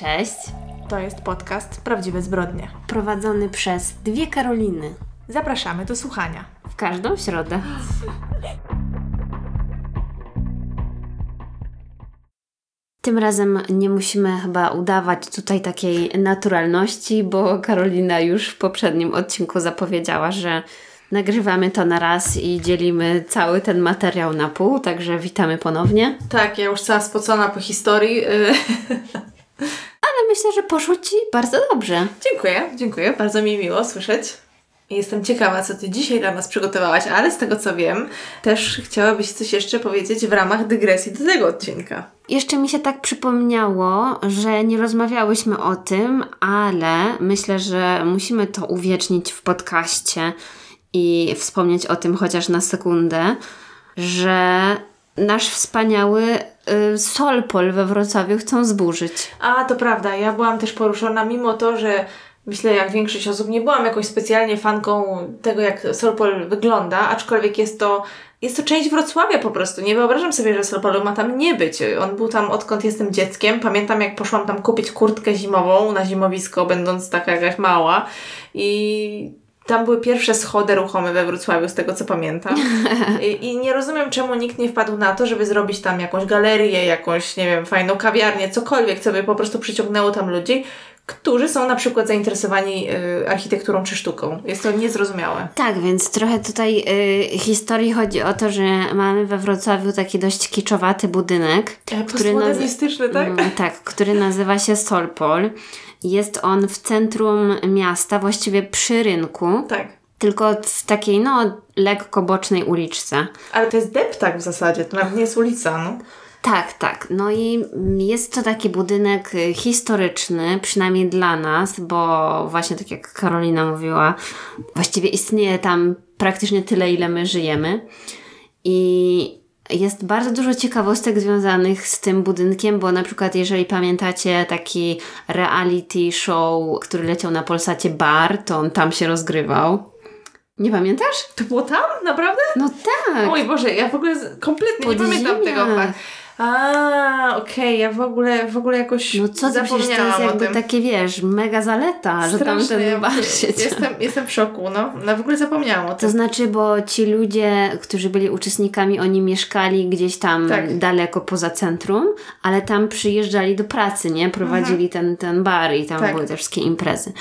Cześć. To jest podcast Prawdziwe Zbrodnie. Prowadzony przez dwie Karoliny. Zapraszamy do słuchania. W każdą środę. Tym razem nie musimy chyba udawać tutaj takiej naturalności, bo Karolina już w poprzednim odcinku zapowiedziała, że nagrywamy to na raz i dzielimy cały ten materiał na pół, także witamy ponownie. Tak, ja już cała spocona po historii. Ale myślę, że poszło Ci bardzo dobrze. dziękuję, dziękuję. Bardzo mi miło słyszeć. Jestem ciekawa, co Ty dzisiaj dla nas przygotowałaś, ale z tego co wiem, też chciałabyś coś jeszcze powiedzieć w ramach dygresji do tego odcinka. Jeszcze mi się tak przypomniało, że nie rozmawiałyśmy o tym, ale myślę, że musimy to uwiecznić w podcaście i wspomnieć o tym chociaż na sekundę, że nasz wspaniały y, Solpol we Wrocławiu chcą zburzyć. A, to prawda, ja byłam też poruszona, mimo to, że myślę, jak większość osób, nie byłam jakoś specjalnie fanką tego, jak Solpol wygląda, aczkolwiek jest to, jest to część Wrocławia po prostu. Nie wyobrażam sobie, że Solpolu ma tam nie być. On był tam odkąd jestem dzieckiem. Pamiętam, jak poszłam tam kupić kurtkę zimową na zimowisko, będąc taka jakaś mała i tam były pierwsze schody ruchome we Wrocławiu, z tego co pamiętam. I, I nie rozumiem, czemu nikt nie wpadł na to, żeby zrobić tam jakąś galerię, jakąś, nie wiem, fajną kawiarnię, cokolwiek, co by po prostu przyciągnęło tam ludzi, którzy są na przykład zainteresowani y, architekturą czy sztuką. Jest to niezrozumiałe. Tak, więc trochę tutaj y, historii chodzi o to, że mamy we Wrocławiu taki dość kiczowaty budynek, E, który, nazy- tak? Mm, tak, który nazywa się Solpol. Jest on w centrum miasta, właściwie przy rynku, Tak. tylko w takiej no lekko bocznej uliczce. Ale to jest deptak w zasadzie, to nawet nie jest ulica, no. Tak, tak. No i jest to taki budynek y, historyczny, przynajmniej dla nas, bo właśnie tak jak Karolina mówiła, właściwie istnieje tam praktycznie tyle, ile my żyjemy. I jest bardzo dużo ciekawostek związanych z tym budynkiem, bo na przykład jeżeli pamiętacie taki reality show, który leciał na Polsacie Bar, to on tam się rozgrywał. Nie pamiętasz? To było tam? Naprawdę? No tak. Oj Boże, ja w ogóle kompletnie nie Podziemia. pamiętam tego. A, okej, ja w ogóle, w ogóle jakoś No co ty, przecież to jest jakby takie, wiesz, mega zaleta, że tam ja ten bar się jestem, jestem w szoku, no. no. w ogóle zapomniałam o To tym. znaczy, bo ci ludzie, którzy byli uczestnikami, oni mieszkali gdzieś tam Tak. daleko poza centrum, ale tam przyjeżdżali do pracy, nie? Prowadzili ten, ten bar i tam Tak. były te wszystkie imprezy.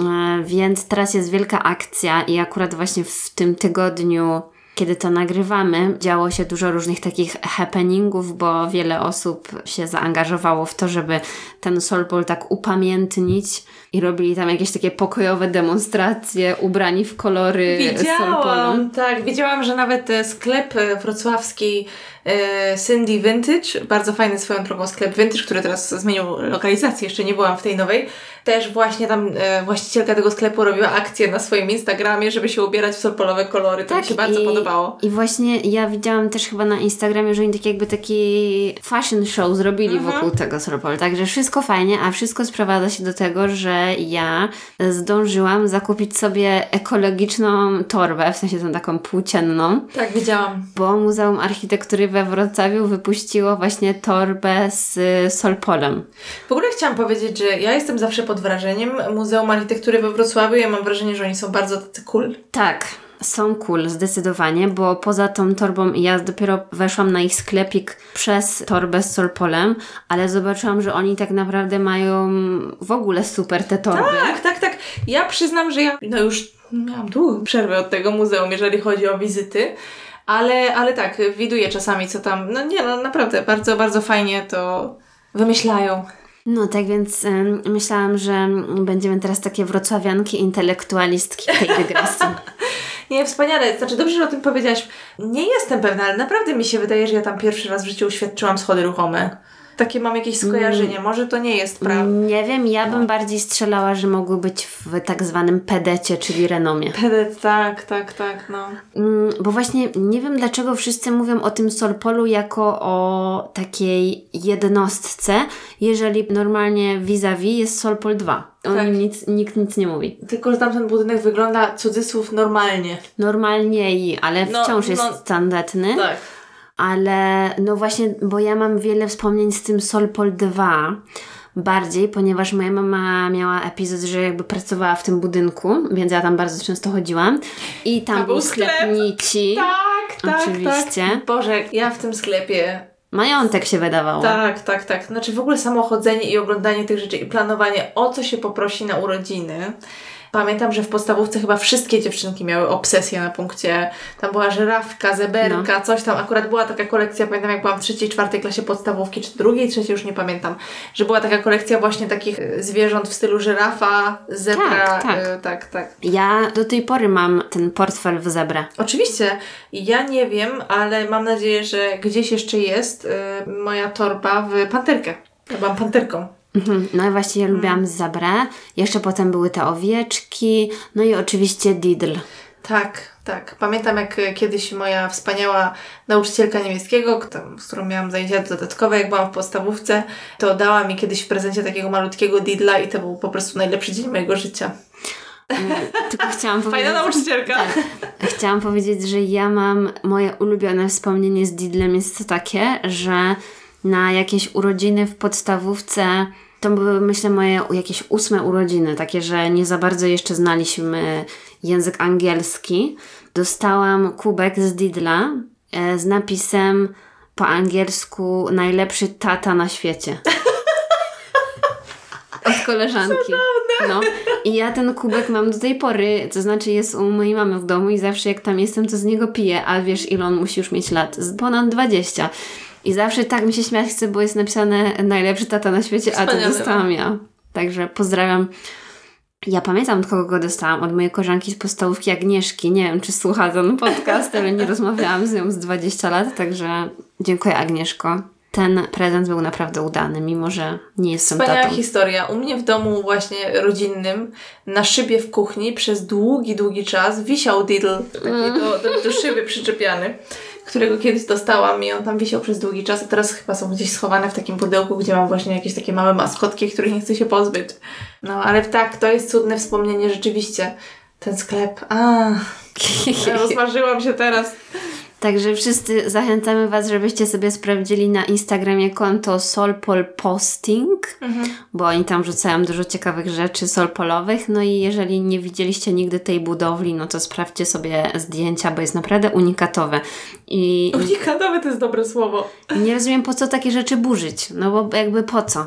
E, Więc teraz jest wielka akcja i akurat właśnie w tym tygodniu, kiedy to nagrywamy, działo się dużo różnych takich happeningów, bo wiele osób się zaangażowało w to, żeby ten Solpol tak upamiętnić i robili tam jakieś takie pokojowe demonstracje, ubrani w kolory Solpolu. Widziałam, tak, widziałam, że nawet e, sklep e, wrocławski e, Cindy Vintage, bardzo fajny swoją drogą sklep Vintage, który teraz zmienił lokalizację, jeszcze nie byłam w tej nowej, też właśnie tam właścicielka tego sklepu robiła akcję na swoim Instagramie, żeby się ubierać w solpolowe kolory, to mi się bardzo Tak, i, podobało. I właśnie ja widziałam też chyba na Instagramie, że oni tak jakby taki fashion show zrobili Mhm. wokół tego Solpol. Także wszystko fajnie, a wszystko sprowadza się do tego, że ja zdążyłam zakupić sobie ekologiczną torbę, w sensie tą taką płócienną, Tak, widziałam. bo Muzeum Architektury we Wrocławiu wypuściło właśnie torbę z Solpolem. W ogóle chciałam powiedzieć, że ja jestem zawsze pod wrażeniem Muzeum Architektury we Wrocławiu. Ja mam wrażenie, że oni są bardzo tacy cool. Tak, są cool, zdecydowanie, bo poza tą torbą ja dopiero weszłam na ich sklepik przez torbę z Solpolem, ale zobaczyłam, że oni tak naprawdę mają w ogóle super te torby. Tak, tak, tak. Ja przyznam, że ja no już miałam długą przerwę od tego muzeum, jeżeli chodzi o wizyty. Ale, ale tak, widuję czasami, co tam. No nie, no naprawdę, bardzo, bardzo fajnie to wymyślają. No tak więc ym, myślałam, że będziemy teraz takie wrocławianki intelektualistki tej dygresji. Nie, wspaniale. Znaczy, dobrze, że o tym powiedziałaś. Nie jestem pewna, ale naprawdę mi się wydaje, że ja tam pierwszy raz w życiu uświadczyłam schody ruchome. Takie mam jakieś skojarzenie. Może to nie jest prawda. Nie wiem, ja bym bardziej strzelała, że mogły być w tak zwanym pedecie, czyli renomie. Pedet, tak, tak, tak, no. Mm, Bo właśnie nie wiem, dlaczego wszyscy mówią o tym Solpolu jako o takiej jednostce, jeżeli normalnie vis-a-vis jest Solpol 2. O Tak. nim nic, nikt nic nie mówi. Tylko, że tamten budynek wygląda, cudzysłów, normalnie. Normalnie i, ale No, wciąż jest no, tandetny. Tak. Ale no właśnie, bo ja mam wiele wspomnień z tym Solpol 2, bardziej, ponieważ moja mama miała epizod, że jakby pracowała w tym budynku, więc ja tam bardzo często chodziłam. I tam był był sklep. Nici. Tak, tak, Oczywiście. tak. Boże, ja w tym sklepie Majątek się wydawało. Tak, tak, tak. Znaczy w ogóle samo chodzenie i oglądanie tych rzeczy i planowanie, o co się poprosi na urodziny. Pamiętam, że w podstawówce chyba wszystkie dziewczynki miały obsesję na punkcie. Tam była żyrafka, zeberka, coś tam. Akurat była taka kolekcja, pamiętam jak byłam w trzeciej, czwartej klasie podstawówki, czy drugiej, trzeciej, już nie pamiętam, że była taka kolekcja właśnie takich e, zwierząt w stylu żyrafa, zebra. Tak, tak. e, tak, tak. Ja do tej pory mam ten portfel w zebrę. Oczywiście, ja nie wiem, ale mam nadzieję, że gdzieś jeszcze jest e, moja torba w panterkę. Ja byłam panterką. Mhm. No i właśnie ja lubiłam zebrę. Jeszcze potem były te owieczki. No i oczywiście Didl. Tak, tak. Pamiętam jak e, kiedyś moja wspaniała nauczycielka niemieckiego, z którą miałam zajęcia dodatkowe, jak byłam w podstawówce, to dała mi kiedyś w prezencie takiego malutkiego didla i to był po prostu najlepszy dzień mojego życia. Mm, Tylko chciałam powiedzieć... Fajna nauczycielka. Tak. Chciałam powiedzieć, że ja mam moje ulubione wspomnienie z Didlem jest to takie, że na jakieś urodziny w podstawówce to były myślę moje jakieś ósme urodziny, takie, że nie za bardzo jeszcze znaliśmy język angielski. Dostałam kubek z Didla e, z napisem po angielsku najlepszy tata na świecie. Od koleżanki. No. I ja ten kubek mam do tej pory, to znaczy jest u mojej mamy w domu i zawsze jak tam jestem, to z niego piję, a wiesz ile on musi już mieć lat? Z ponad 20. I zawsze tak mi się śmiać chce, bo jest napisane najlepszy tata na świecie, a to Wspaniale. dostałam ja. Także pozdrawiam. Ja pamiętam, od kogo go dostałam. Od mojej koleżanki z podstawówki Agnieszki. Nie wiem, czy słucha ten podcast, ale nie rozmawiałam z nią z 20 lat, także dziękuję Agnieszko. Ten prezent był naprawdę udany, mimo że nie jestem Wspaniała tatą. historia. U mnie w domu właśnie rodzinnym na szybie w kuchni przez długi, długi czas wisiał diddle taki do, do, do szyby przyczepiany, którego kiedyś dostałam i on tam wisiał przez długi czas, a teraz chyba są gdzieś schowane w takim pudełku, gdzie mam właśnie jakieś takie małe maskotki, których nie chcę się pozbyć. No ale tak, to jest cudne wspomnienie rzeczywiście. Ten sklep. A, rozmarzyłam się teraz. Także wszyscy zachęcamy Was, żebyście sobie sprawdzili na Instagramie konto Solpol Posting, bo oni tam rzucają dużo ciekawych rzeczy solpolowych. No i jeżeli nie widzieliście nigdy tej budowli, no to sprawdźcie sobie zdjęcia, bo jest naprawdę unikatowe. I Unikatowe to jest dobre słowo. nie rozumiem, po co takie rzeczy burzyć. No bo jakby po co?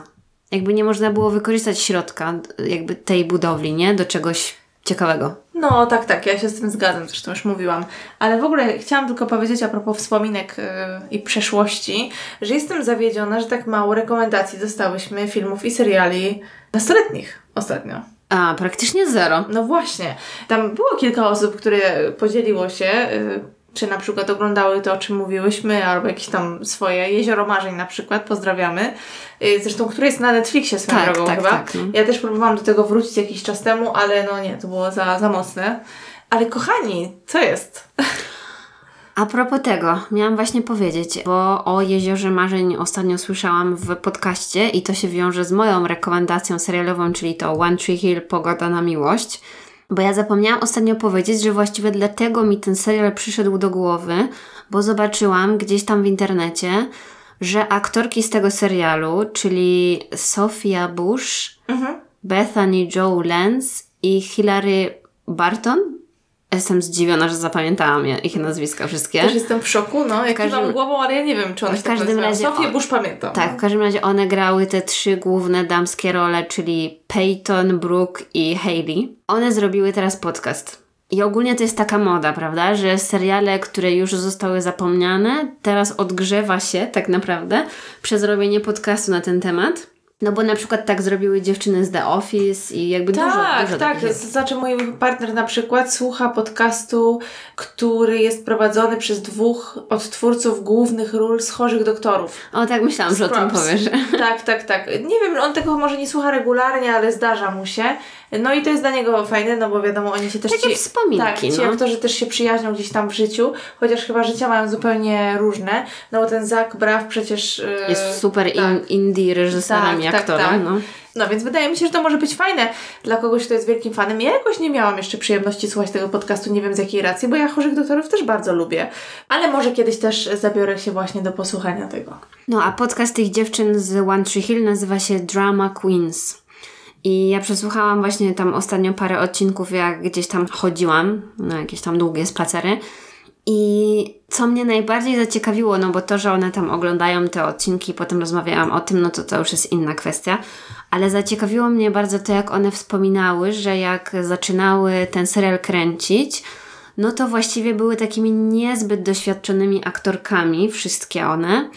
Jakby nie można było wykorzystać środka jakby tej budowli, nie? Do czegoś ciekawego. No, tak, tak, ja się z tym zgadzam, zresztą już mówiłam. Ale w ogóle chciałam tylko powiedzieć a propos wspominek yy, i przeszłości, że jestem zawiedziona, że tak mało rekomendacji dostałyśmy filmów i seriali nastoletnich ostatnio. A, praktycznie zero. No właśnie, tam było kilka osób, które podzieliło się, yy, czy na przykład oglądały to, o czym mówiłyśmy, albo jakieś tam swoje Jezioro Marzeń na przykład, pozdrawiamy. Yy, zresztą, które jest na Netflixie swoją Tak, drogą tak, chyba. tak, no. Ja też próbowałam do tego wrócić jakiś czas temu, ale no nie, to było za, za mocne. Ale kochani, co jest? A propos tego, miałam właśnie powiedzieć, bo o Jeziorze Marzeń ostatnio słyszałam w podcaście i to się wiąże z moją rekomendacją serialową, czyli to One Tree Hill Pogoda na miłość. Bo ja zapomniałam ostatnio powiedzieć, że właściwie dlatego mi ten serial przyszedł do głowy, bo zobaczyłam gdzieś tam w internecie, że aktorki z tego serialu, czyli Sophia Bush, Bethany Joe Lenz i Hilary Barton, jestem zdziwiona, że zapamiętałam je- ich nazwiska wszystkie. Też jestem w szoku, no, jak każdym- każdym... głową, ale ja nie wiem, czy one w tak każdym nazywają. razie Sofię o- Bush pamiętam. Tak, w każdym razie one grały te trzy główne damskie role, czyli Peyton, Brooke i Hailey. One zrobiły teraz podcast. I ogólnie to jest taka moda, prawda, że seriale, które już zostały zapomniane, teraz odgrzewa się tak naprawdę przez robienie podcastu na ten temat. No bo na przykład tak zrobiły dziewczyny z The Office i jakby dużo, Tak, dużo tak. takich To jest. znaczy mój partner na przykład słucha podcastu, który jest prowadzony przez dwóch odtwórców głównych ról z chorych doktorów. O, tak myślałam, że o tym Scrubs. powiesz. Tak, tak, tak. Nie wiem, on tego może nie słucha regularnie, ale zdarza mu się. No i to jest dla niego fajne, no bo wiadomo, oni się też... Takie ci, wspominki, Tak, ci no. aktorzy też się przyjaźnią gdzieś tam w życiu, chociaż chyba życia mają zupełnie różne. No bo ten Zach Braff przecież... yy, Jest super tak. in, indie reżyserem Tak, tak, tak, aktorem. Tak. No. no więc wydaje mi się, że to może być fajne dla kogoś, kto jest wielkim fanem. Ja jakoś nie miałam jeszcze przyjemności słuchać tego podcastu, nie wiem z jakiej racji, bo ja Chorych Doktorów też bardzo lubię. Ale może kiedyś też zabiorę się właśnie do posłuchania tego. No a podcast tych dziewczyn z One Tree Hill nazywa się Drama Queens. I ja przesłuchałam właśnie tam ostatnio parę odcinków, jak gdzieś tam chodziłam na jakieś tam długie spacery. I co mnie najbardziej zaciekawiło, no bo to, że one tam oglądają te odcinki, potem rozmawiałam o tym, no to to już jest inna kwestia, ale zaciekawiło mnie bardzo to, jak one wspominały, że jak zaczynały ten serial kręcić, no to właściwie były takimi niezbyt doświadczonymi aktorkami, wszystkie one.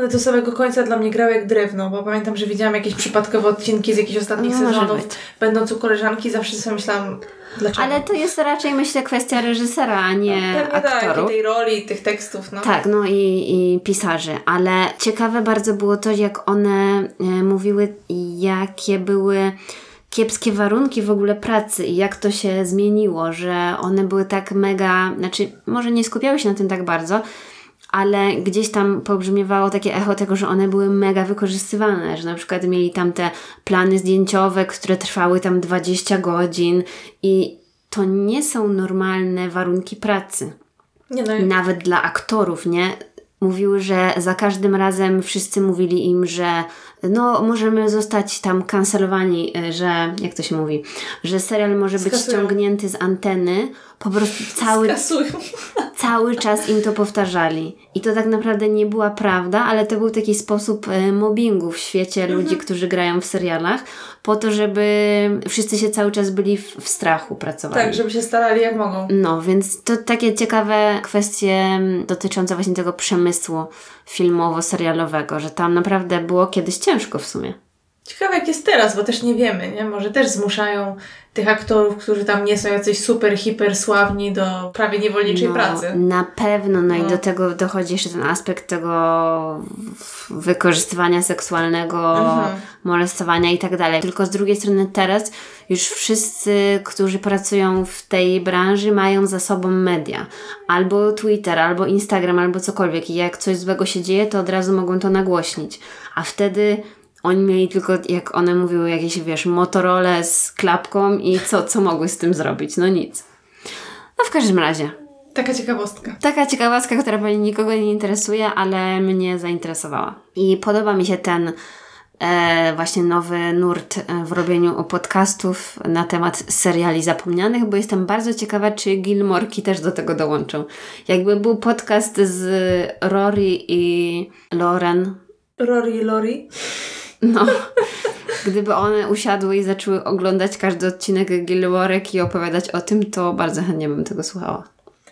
One do samego końca dla mnie grały jak drewno, bo pamiętam, że widziałam jakieś przypadkowe odcinki z jakichś ostatnich No, sezonów. Będąc u koleżanki, zawsze sobie myślałam, dlaczego. Ale to jest raczej, myślę, kwestia reżysera, a nie Pewnie tak, aktorów. tej roli, tych tekstów, no. Tak, no i, i pisarzy, ale ciekawe bardzo było to, jak one e, mówiły, jakie były kiepskie warunki w ogóle pracy i jak to się zmieniło, że one były tak mega, znaczy może nie skupiały się na tym tak bardzo, ale gdzieś tam pobrzmiewało takie echo tego, że one były mega wykorzystywane, że na przykład mieli tam te plany zdjęciowe, które trwały tam 20 godzin i to nie są normalne warunki pracy Nie no, nawet dla aktorów, nie? Mówiły, że za każdym razem wszyscy mówili im, że no możemy zostać tam kancelowani, y, że jak to się mówi, że serial może być Skasują. ściągnięty z anteny. Po prostu cały, cały czas im to powtarzali. I to tak naprawdę nie była prawda, ale to był taki sposób e, mobbingu w świecie Mhm. ludzi, którzy grają w serialach, po to, żeby wszyscy się cały czas byli w, w strachu pracowali. Tak, żeby się starali jak mogą. No, więc to takie ciekawe kwestie mm, dotyczące właśnie tego przemysłu filmowo-serialowego, że tam naprawdę było kiedyś ciężko w sumie. Ciekawe jak jest teraz, bo też nie wiemy, nie? Może też zmuszają tych aktorów, którzy tam nie są jacyś super, hiper sławni do prawie niewolniczej no, pracy. Na pewno, no, i No. do tego dochodzi jeszcze ten aspekt tego wykorzystywania seksualnego, Mhm. molestowania i tak dalej. Tylko z drugiej strony teraz już wszyscy, którzy pracują w tej branży mają za sobą media. Albo Twitter, albo Instagram, albo cokolwiek. I jak coś złego się dzieje, to od razu mogą to nagłośnić. A wtedy oni mieli tylko, jak one mówiły, jakieś, wiesz, Motorola z klapką i co, co mogły z tym zrobić? No nic. No w każdym razie. Taka ciekawostka. Taka ciekawostka, która pewnie nikogo nie interesuje, ale mnie zainteresowała. I podoba mi się ten e, właśnie nowy nurt e, w robieniu podcastów na temat seriali zapomnianych, bo jestem bardzo ciekawa, czy Gilmorki też do tego dołączą. Jakby był podcast z Rory i Lauren, Rory Lori. No, gdyby one usiadły i zaczęły oglądać każdy odcinek Gilmorek i opowiadać o tym, to bardzo chętnie bym tego słuchała.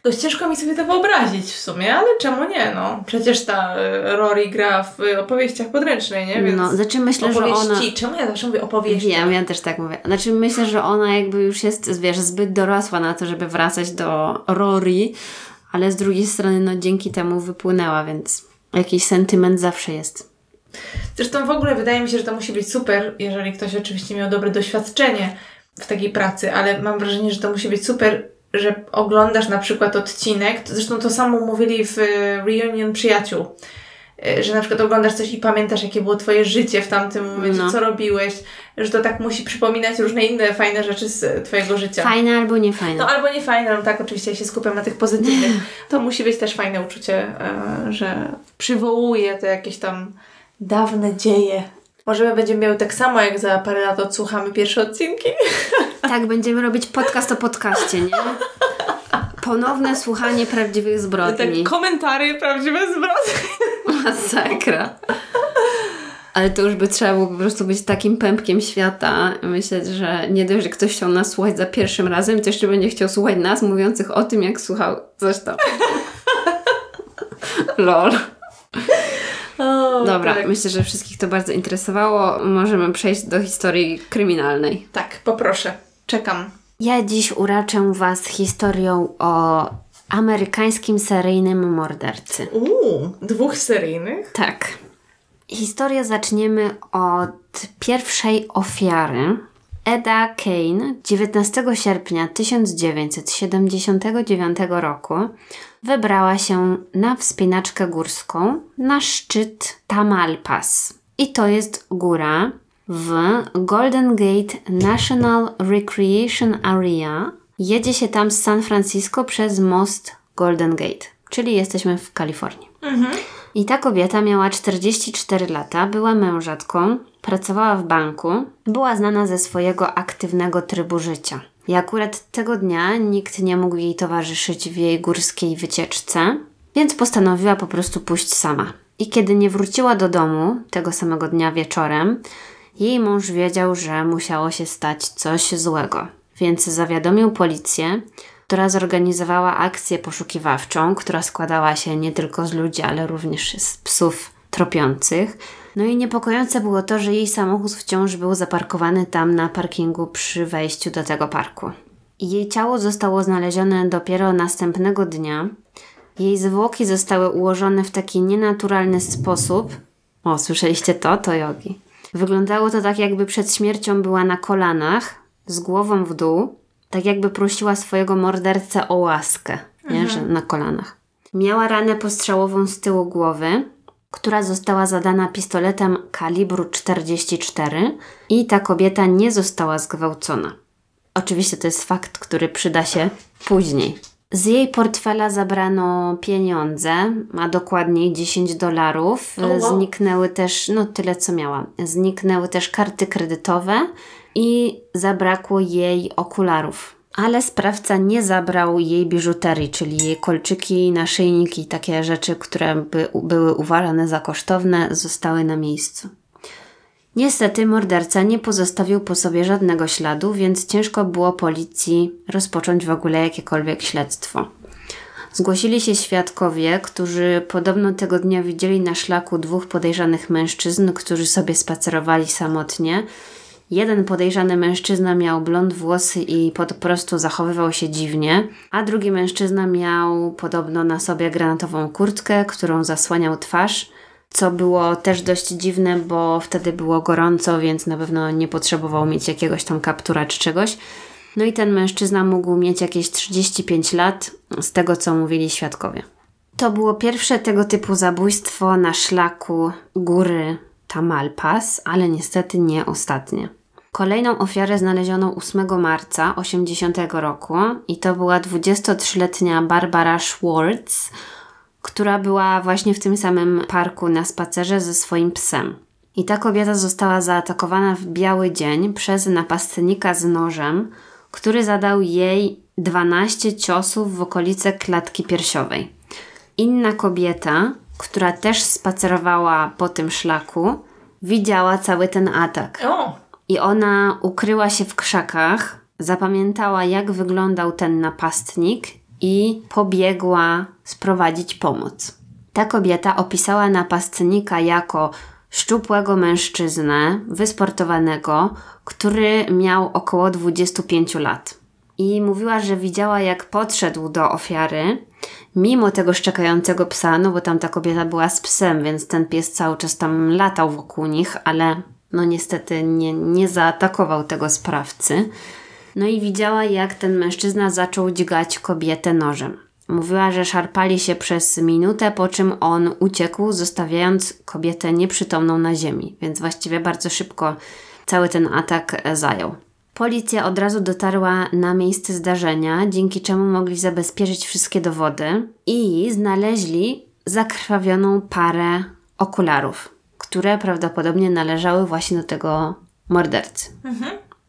Dość ciężko mi sobie to wyobrazić w sumie, ale czemu nie, no. Przecież ta y, Rory gra w y, opowieściach podręcznej, nie? Więc No, znaczy myślę, że ona... Czemu ja zawsze mówię opowieści? Wiem, ja też tak mówię. Znaczy myślę, że ona jakby już jest, wiesz, zbyt dorosła na to, żeby wracać do Rory, ale z drugiej strony, no dzięki temu wypłynęła, więc jakiś sentyment zawsze jest. Zresztą w ogóle wydaje mi się, że to musi być super, jeżeli ktoś oczywiście miał dobre doświadczenie w takiej pracy, ale mam wrażenie, że to musi być super, że oglądasz na przykład odcinek, zresztą to samo mówili w y, Reunion Przyjaciół, y, że na przykład oglądasz coś i pamiętasz, jakie było Twoje życie w tamtym momencie, No. co robiłeś, że to tak musi przypominać różne inne fajne rzeczy z y, Twojego życia. Fajne albo nie fajne. No albo nie fajne, no tak, oczywiście ja się skupiam na tych pozytywnych. To musi być też fajne uczucie, że przywołuje te jakieś tam dawne dzieje. Może my będziemy miały tak samo, jak za parę lat odsłuchamy pierwsze odcinki. Tak, będziemy robić podcast o podcaście, nie? Ponowne słuchanie prawdziwych zbrodni. Tak, komentary, prawdziwe zwroty. Masakra. Ale to już by trzeba było po prostu być takim pępkiem świata. Myśleć, że nie dość, że ktoś chciał nas słuchać za pierwszym razem, to jeszcze będzie chciał słuchać nas mówiących o tym, jak słuchał coś tam. Lol. O, Dobra, tak. myślę, że wszystkich to bardzo interesowało. Możemy przejść do historii kryminalnej. tak, poproszę. Czekam. Ja dziś uraczę Was historią o amerykańskim seryjnym mordercy. Uuu, dwóch seryjnych? Tak. Historię zaczniemy od pierwszej ofiary. Eda Kane 19 sierpnia 1979 roku wybrała się na wspinaczkę górską na szczyt Tamalpas. I to jest góra w Golden Gate National Recreation Area. Jedzie się tam z San Francisco przez most Golden Gate, czyli jesteśmy w Kalifornii. I ta kobieta miała 44 lata, była mężatką, pracowała w banku, była znana ze swojego aktywnego trybu życia. I akurat tego dnia nikt nie mógł jej towarzyszyć w jej górskiej wycieczce, więc postanowiła po prostu pójść sama. I kiedy nie wróciła do domu tego samego dnia wieczorem, jej mąż wiedział, że musiało się stać coś złego, więc zawiadomił policję, która zorganizowała akcję poszukiwawczą, która składała się nie tylko z ludzi, ale również z psów tropiących. No i niepokojące było to, że jej samochód wciąż był zaparkowany tam na parkingu przy wejściu do tego parku. Jej ciało zostało znalezione dopiero następnego dnia. Jej zwłoki zostały ułożone w taki nienaturalny sposób. O, słyszeliście to? To jogi. Wyglądało to tak, jakby przed śmiercią była na kolanach, z głową w dół, tak jakby prosiła swojego mordercę o łaskę, nie? że na kolanach. Miała ranę postrzałową z tyłu głowy, która została zadana pistoletem kalibru 44 i ta kobieta nie została zgwałcona. Oczywiście to jest fakt, który przyda się później. Z jej portfela zabrano pieniądze, a dokładniej 10 dolarów. Zniknęły też, no tyle co miałam, zniknęły też karty kredytowe i zabrakło jej okularów. Ale sprawca nie zabrał jej biżuterii, czyli jej kolczyki, naszyjniki takie rzeczy, które by, były uważane za kosztowne, zostały na miejscu. Niestety morderca nie pozostawił po sobie żadnego śladu, więc ciężko było policji rozpocząć w ogóle jakiekolwiek śledztwo. Zgłosili się świadkowie, którzy podobno tego dnia widzieli na szlaku dwóch podejrzanych mężczyzn, którzy sobie spacerowali samotnie. Jeden podejrzany mężczyzna miał blond włosy i po prostu zachowywał się dziwnie, a drugi mężczyzna miał podobno na sobie granatową kurtkę, którą zasłaniał twarz co było też dość dziwne, bo wtedy było gorąco, więc na pewno nie potrzebował mieć jakiegoś tam kaptura czy czegoś. No i ten mężczyzna mógł mieć jakieś 35 lat, z tego co mówili świadkowie. To było pierwsze tego typu zabójstwo na szlaku góry Tamalpas, ale niestety nie ostatnie. Kolejną ofiarę znaleziono 8 marca 80 roku i to była 23-letnia Barbara Schwartz, która była właśnie w tym samym parku na spacerze ze swoim psem. I ta kobieta została zaatakowana w biały dzień przez napastnika z nożem, który zadał jej 12 ciosów w okolice klatki piersiowej. Inna kobieta, która też spacerowała po tym szlaku, widziała cały ten atak. I ona ukryła się w krzakach, zapamiętała, jak wyglądał ten napastnik i pobiegła sprowadzić pomoc. Ta kobieta opisała napastnika jako szczupłego mężczyznę, wysportowanego, który miał około 25 lat. I mówiła, że widziała, jak podszedł do ofiary, mimo tego szczekającego psa, no bo tam ta kobieta była z psem, więc ten pies cały czas tam latał wokół nich, ale no niestety nie, nie zaatakował tego sprawcy. No i widziała, jak ten mężczyzna zaczął dźgać kobietę nożem. Mówiła, że szarpali się przez minutę, po czym on uciekł, zostawiając kobietę nieprzytomną na ziemi, więc właściwie bardzo szybko cały ten atak e, zajął. Policja od razu dotarła na miejsce zdarzenia, dzięki czemu mogli zabezpieczyć wszystkie dowody i znaleźli zakrwawioną parę okularów, które prawdopodobnie należały właśnie do tego mordercy.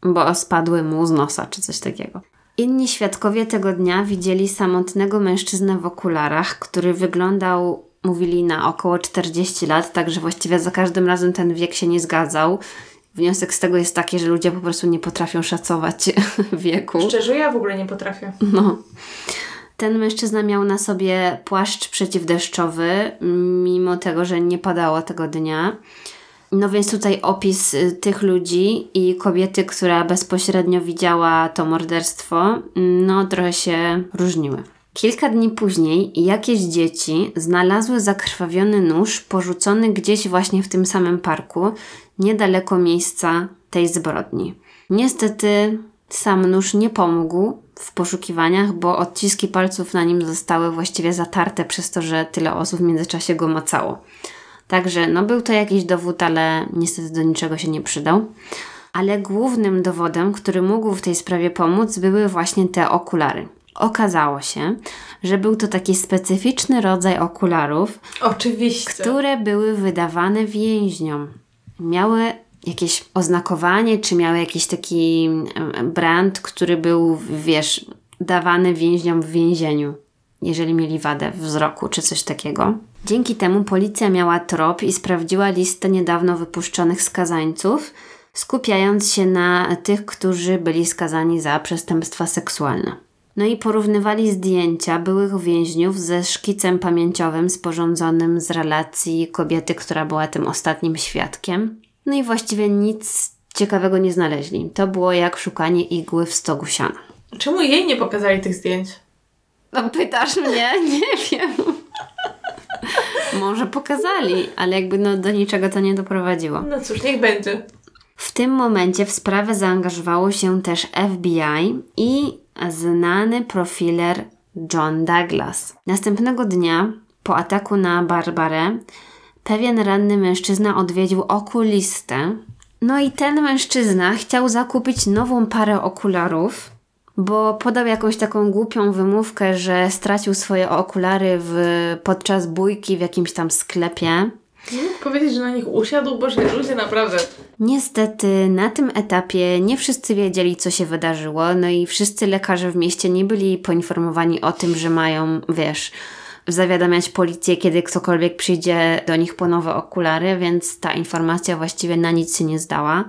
Bo spadły mu z nosa czy coś takiego. Inni świadkowie tego dnia widzieli samotnego mężczyznę w okularach, który wyglądał, mówili, na około 40 lat, także właściwie za każdym razem ten wiek się nie zgadzał. Wniosek z tego jest taki, że ludzie po prostu nie potrafią szacować wieku. Szczerze, ja w ogóle nie potrafię. No. Ten mężczyzna miał na sobie płaszcz przeciwdeszczowy, mimo tego, że nie padało tego dnia. No więc tutaj opis y, tych ludzi i kobiety, która bezpośrednio widziała to morderstwo, no trochę się różniły. Kilka dni później jakieś dzieci znalazły zakrwawiony nóż porzucony gdzieś właśnie w tym samym parku, niedaleko miejsca tej zbrodni. Niestety sam nóż nie pomógł w poszukiwaniach, bo odciski palców na nim zostały właściwie zatarte przez to, że tyle osób w międzyczasie go macało. Także no był to jakiś dowód, ale niestety do niczego się nie przydał. Ale głównym dowodem, który mógł w tej sprawie pomóc, były właśnie te okulary. Okazało się, że był to taki specyficzny rodzaj okularów, Oczywiście. które były wydawane więźniom. Miały jakieś oznakowanie, czy miały jakiś taki brand, który był, wiesz, dawany więźniom w więzieniu, jeżeli mieli wadę wzroku, czy coś takiego. Dzięki temu policja miała trop i sprawdziła listę niedawno wypuszczonych skazańców, skupiając się na tych, którzy byli skazani za przestępstwa seksualne. No i porównywali zdjęcia byłych więźniów ze szkicem pamięciowym sporządzonym z relacji kobiety, która była tym ostatnim świadkiem. No i właściwie nic ciekawego nie znaleźli. To było jak szukanie igły w stogu siana. Czemu jej nie pokazali tych zdjęć? No pytasz mnie? Nie wiem. Może pokazali, ale jakby no do niczego to nie doprowadziło. No cóż, niech będzie. W tym momencie w sprawę zaangażowało się też FBI i znany profiler John Douglas. Następnego dnia, po ataku na Barbarę, pewien ranny mężczyzna odwiedził okulistę. No i ten mężczyzna chciał zakupić nową parę okularów, bo podał jakąś taką głupią wymówkę, że stracił swoje okulary w, podczas bójki w jakimś tam sklepie. Nie mógł powiedzieć, że na nich usiadł, boże, ludzie naprawdę. Niestety na tym etapie nie wszyscy wiedzieli, co się wydarzyło, no i wszyscy lekarze w mieście nie byli poinformowani o tym, że mają, wiesz, zawiadamiać policję, kiedy ktokolwiek przyjdzie do nich po nowe okulary, więc ta informacja właściwie na nic się nie zdała.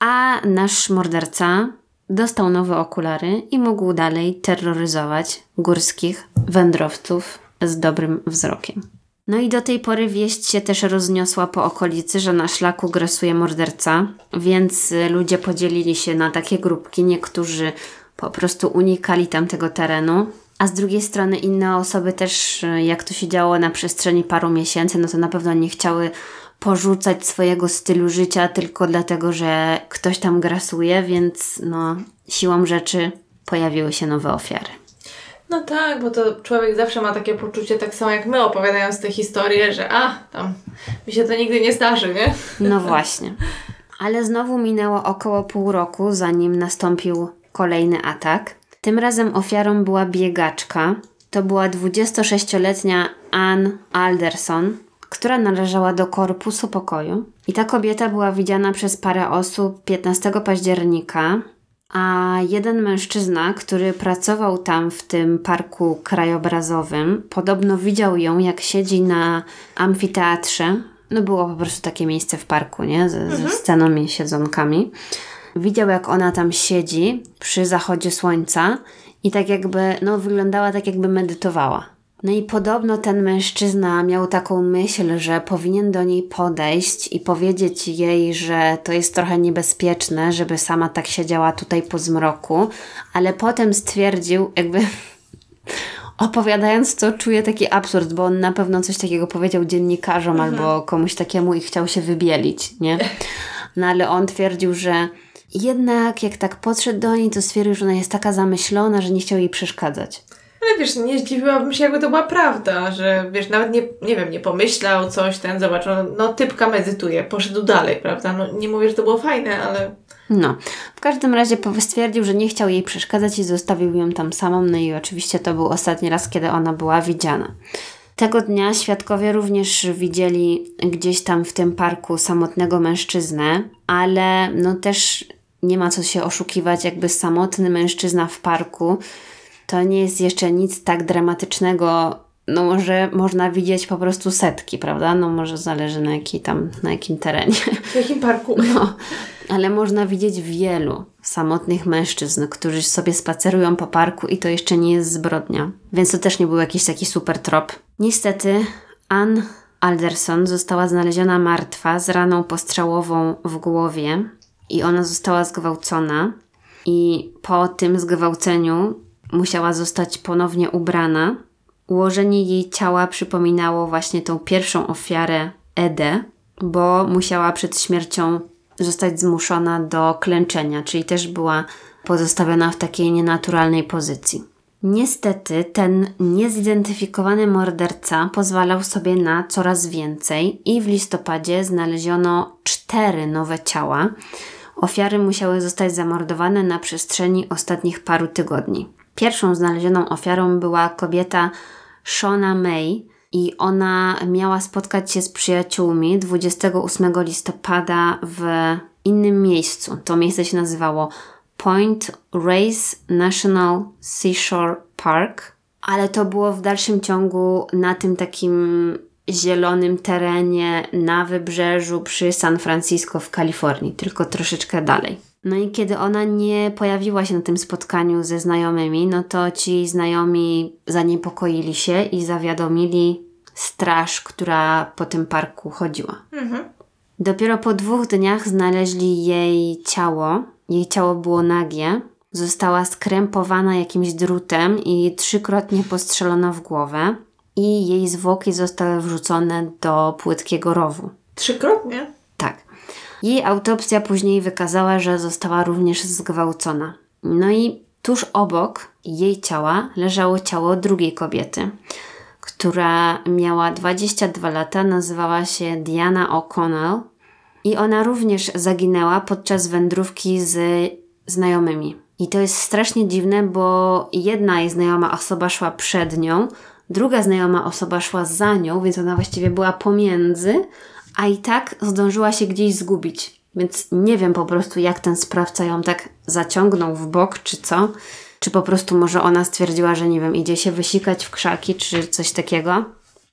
A nasz morderca dostał nowe okulary i mógł dalej terroryzować górskich wędrowców z dobrym wzrokiem. No i do tej pory wieść się też rozniosła po okolicy, że na szlaku grasuje morderca, więc ludzie podzielili się na takie grupki. Niektórzy po prostu unikali tamtego terenu, a z drugiej strony inne osoby też, y, jak to się działo na przestrzeni paru miesięcy, no to na pewno nie chciały porzucać swojego stylu życia tylko dlatego, że ktoś tam grasuje, więc no siłą rzeczy pojawiły się nowe ofiary. No tak, bo to człowiek zawsze ma takie poczucie, tak samo jak my opowiadając te historie, że a, tam mi się to nigdy nie zdarzy, nie? No właśnie. Ale znowu minęło około pół roku, zanim nastąpił kolejny atak. Tym razem ofiarą była biegaczka. To była 26-letnia Ann Alderson, która należała do korpusu pokoju. I ta kobieta była widziana przez parę osób 15 października, a jeden mężczyzna, który pracował tam w tym parku krajobrazowym, podobno widział ją, jak siedzi na amfiteatrze. No było po prostu takie miejsce w parku, nie? Ze, ze sceną i siedzonkami. Widział, jak ona tam siedzi przy zachodzie słońca i tak jakby, no wyglądała tak jakby medytowała. No i podobno ten mężczyzna miał taką myśl, że powinien do niej podejść i powiedzieć jej, że to jest trochę niebezpieczne, żeby sama tak siedziała tutaj po zmroku, ale potem stwierdził, jakby opowiadając to, czuję taki absurd, bo on na pewno coś takiego powiedział dziennikarzom albo komuś takiemu i chciał się wybielić, nie? No ale on twierdził, że jednak jak tak podszedł do niej, to stwierdził, że ona jest taka zamyślona, że nie chciał jej przeszkadzać. Ale wiesz, nie zdziwiłabym się, jakby to była prawda, że wiesz, nawet nie, nie wiem, nie pomyślał coś, ten zobaczył, no, no typka medytuje, poszedł dalej, prawda? No nie mówię, że to było fajne, ale No, w każdym razie stwierdził, że nie chciał jej przeszkadzać i zostawił ją tam samą, no i oczywiście to był ostatni raz, kiedy ona była widziana. Tego dnia świadkowie również widzieli gdzieś tam w tym parku samotnego mężczyznę, ale no też nie ma co się oszukiwać, jakby samotny mężczyzna w parku to nie jest jeszcze nic tak dramatycznego. No może można widzieć po prostu setki, prawda? No może zależy na, jakiej tam, na jakim terenie. w jakim parku? No, ale można widzieć wielu samotnych mężczyzn, którzy sobie spacerują po parku i to jeszcze nie jest zbrodnia. Więc to też nie był jakiś taki super trop. Niestety, Ann Alderson została znaleziona martwa z raną postrzałową w głowie i ona została zgwałcona. I po tym zgwałceniu musiała zostać ponownie ubrana. Ułożenie jej ciała przypominało właśnie tą pierwszą ofiarę Edę, bo musiała przed śmiercią zostać zmuszona do klęczenia, czyli też była pozostawiona w takiej nienaturalnej pozycji. Niestety, ten niezidentyfikowany morderca pozwalał sobie na coraz więcej i w listopadzie znaleziono cztery nowe ciała. Ofiary musiały zostać zamordowane na przestrzeni ostatnich paru tygodni. Pierwszą znalezioną ofiarą była kobieta Shona May i ona miała spotkać się z przyjaciółmi 28 listopada w innym miejscu. To miejsce się nazywało Point Reyes National Seashore Park, ale to było w dalszym ciągu na tym takim zielonym terenie na wybrzeżu przy San Francisco w Kalifornii, tylko troszeczkę dalej. No i kiedy ona nie pojawiła się na tym spotkaniu ze znajomymi, no to ci znajomi zaniepokoili się i zawiadomili straż, która po tym parku chodziła. Mhm. Dopiero po dwóch dniach znaleźli jej ciało. Jej ciało było nagie. Została skrępowana jakimś drutem i trzykrotnie postrzelona w głowę. I jej zwłoki zostały wrzucone do płytkiego rowu. Trzykrotnie? Tak. Jej autopsja później wykazała, że została również zgwałcona. No i tuż obok jej ciała leżało ciało drugiej kobiety, która miała 22 lata, nazywała się Diana O'Connell i ona również zaginęła podczas wędrówki z znajomymi. I to jest strasznie dziwne, bo jedna jej znajoma osoba szła przed nią, druga znajoma osoba szła za nią, więc ona właściwie była pomiędzy, a i tak zdążyła się gdzieś zgubić. Więc nie wiem po prostu, jak ten sprawca ją tak zaciągnął w bok, czy co. Czy po prostu może ona stwierdziła, że nie wiem, idzie się wysikać w krzaki, czy coś takiego.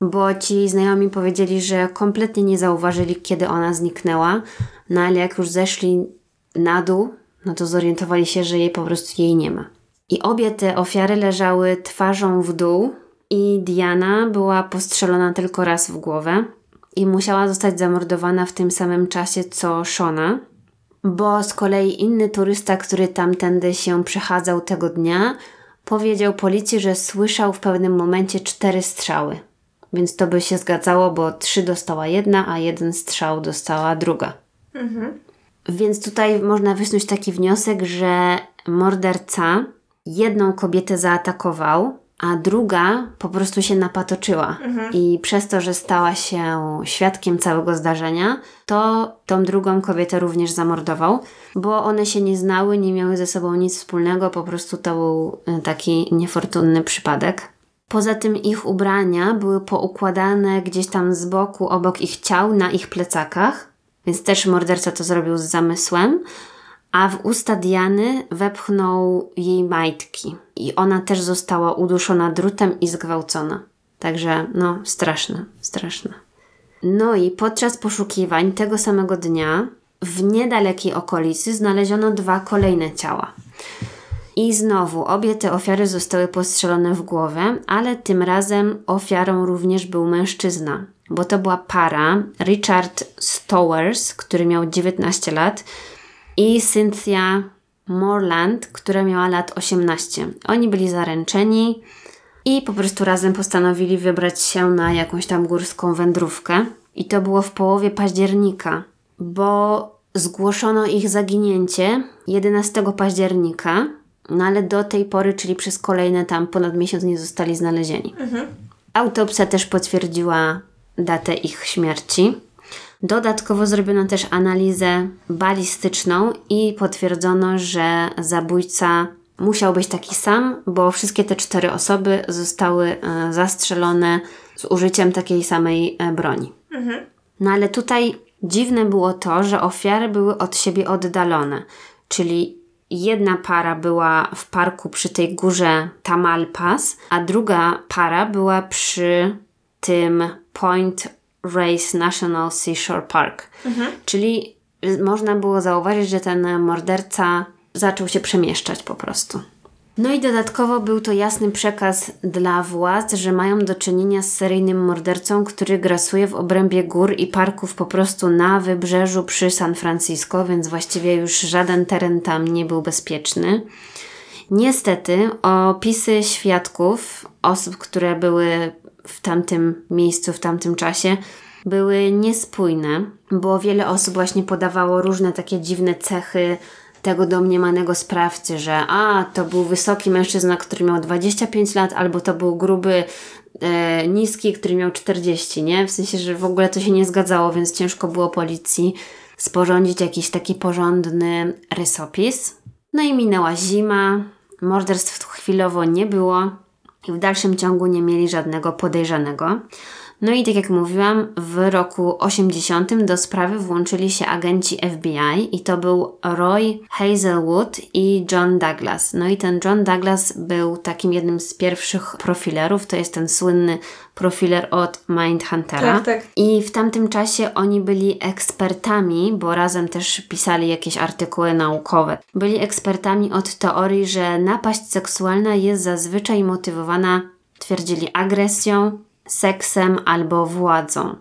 Bo ci znajomi powiedzieli, że kompletnie nie zauważyli, kiedy ona zniknęła. No ale jak już zeszli na dół, no to zorientowali się, że jej po prostu jej nie ma. I obie te ofiary leżały twarzą w dół, i Diana była postrzelona tylko raz w głowę i musiała zostać zamordowana w tym samym czasie co Shona, bo z kolei inny turysta, który tamtędy się przechadzał tego dnia, powiedział policji, że słyszał w pewnym momencie cztery strzały. Więc to by się zgadzało, bo trzy dostała jedna, a jeden strzał dostała druga. Mhm. Więc tutaj można wysnuć taki wniosek, że morderca jedną kobietę zaatakował, a druga po prostu się napatoczyła. I przez to, że stała się świadkiem całego zdarzenia, to tą drugą kobietę również zamordował, bo one się nie znały, nie miały ze sobą nic wspólnego, po prostu to był y, taki niefortunny przypadek. Poza tym ich ubrania były poukładane gdzieś tam z boku, obok ich ciał, na ich plecakach, więc też morderca to zrobił z zamysłem a w usta Diany wepchnął jej majtki i ona też została uduszona drutem i zgwałcona. Także no, straszne, straszne. No i podczas poszukiwań tego samego dnia w niedalekiej okolicy znaleziono dwa kolejne ciała. I znowu obie te ofiary zostały postrzelone w głowę, ale tym razem ofiarą również był mężczyzna, bo to była para Richard Stowers, który miał 19 lat, i Cynthia Morland, która miała lat 18. Oni byli zaręczeni i po prostu razem postanowili wybrać się na jakąś tam górską wędrówkę. I to było w połowie października, bo zgłoszono ich zaginięcie 11 października, no ale do tej pory, czyli przez kolejne tam ponad miesiąc nie zostali znalezieni. Autopsja też potwierdziła datę ich śmierci. Dodatkowo zrobiono też analizę balistyczną i potwierdzono, że zabójca musiał być taki sam, bo wszystkie te cztery osoby zostały e, zastrzelone z użyciem takiej samej e, broni. No ale tutaj dziwne było to, że ofiary były od siebie oddalone, czyli jedna para była w parku przy tej górze Tamalpas, a druga para była przy tym Point Race National Seashore Park. Czyli y, można było zauważyć, że ten morderca zaczął się przemieszczać po prostu. No i dodatkowo był to jasny przekaz dla władz, że mają do czynienia z seryjnym mordercą, który grasuje w obrębie gór i parków po prostu na wybrzeżu przy San Francisco, więc właściwie już żaden teren tam nie był bezpieczny. Niestety opisy świadków, osób, które były w tamtym miejscu, w tamtym czasie, były niespójne, bo wiele osób właśnie podawało różne takie dziwne cechy tego domniemanego sprawcy, że a, to był wysoki mężczyzna, który miał 25 lat, albo to był gruby, e, niski, który miał 40, nie? W sensie, że w ogóle to się nie zgadzało, więc ciężko było policji sporządzić jakiś taki porządny rysopis. No i minęła zima, morderstw chwilowo nie było i w dalszym ciągu nie mieli żadnego podejrzanego. No i tak jak mówiłam, w roku 80 do sprawy włączyli się agenci FBI i to był Roy Hazelwood i John Douglas. No i ten John Douglas był takim jednym z pierwszych profilerów, to jest ten słynny profiler od Mindhuntera. Tak, tak. I w tamtym czasie oni byli ekspertami, bo razem też pisali jakieś artykuły naukowe. Byli ekspertami od teorii, że napaść seksualna jest zazwyczaj motywowana, twierdzili, agresją, seksem albo władzą.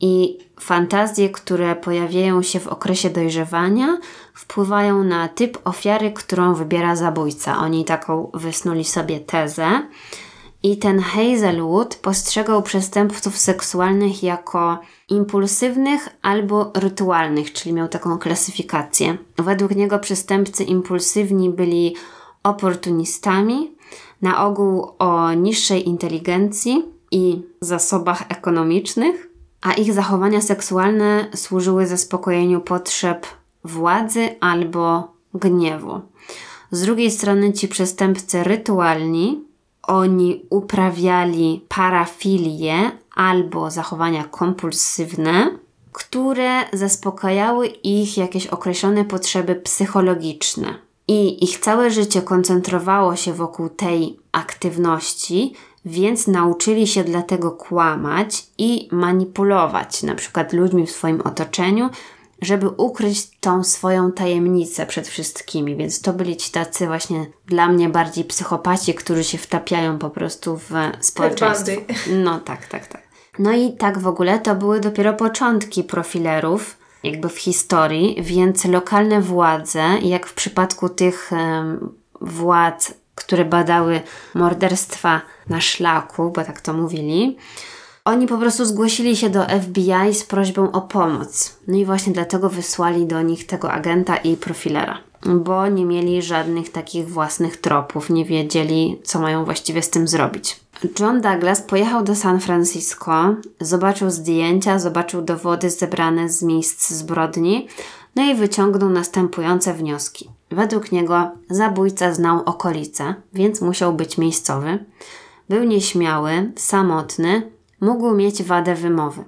I fantazje, które pojawiają się w okresie dojrzewania, wpływają na typ ofiary, którą wybiera zabójca. Oni taką wysnuli sobie tezę. I ten Hazelwood postrzegał przestępców seksualnych jako impulsywnych albo rytualnych, czyli miał taką klasyfikację. Według niego przestępcy impulsywni byli oportunistami, na ogół o niższej inteligencji i zasobach ekonomicznych, a ich zachowania seksualne służyły zaspokojeniu potrzeb władzy albo gniewu. Z drugiej strony ci przestępcy rytualni, oni uprawiali parafilię albo zachowania kompulsywne, które zaspokajały ich jakieś określone potrzeby psychologiczne. I ich całe życie koncentrowało się wokół tej aktywności, więc nauczyli się dlatego kłamać i manipulować, na przykład ludźmi w swoim otoczeniu, żeby ukryć tą swoją tajemnicę przed wszystkimi. Więc to byli ci tacy właśnie dla mnie bardziej psychopaci, którzy się wtapiają po prostu w społeczeństwo. No tak, tak, tak. No i tak w ogóle to były dopiero początki profilerów, jakby w historii, więc lokalne władze, jak w przypadku tych um, władz, które badały morderstwa na szlaku, bo tak to mówili, oni po prostu zgłosili się do FBI z prośbą o pomoc. No i właśnie dlatego wysłali do nich tego agenta i profilera, bo nie mieli żadnych takich własnych tropów, nie wiedzieli, co mają właściwie z tym zrobić. John Douglas pojechał do San Francisco, zobaczył zdjęcia, zobaczył dowody zebrane z miejsc zbrodni, no i wyciągnął następujące wnioski. Według niego zabójca znał okolice, więc musiał być miejscowy. Był nieśmiały, samotny, mógł mieć wadę wymowy.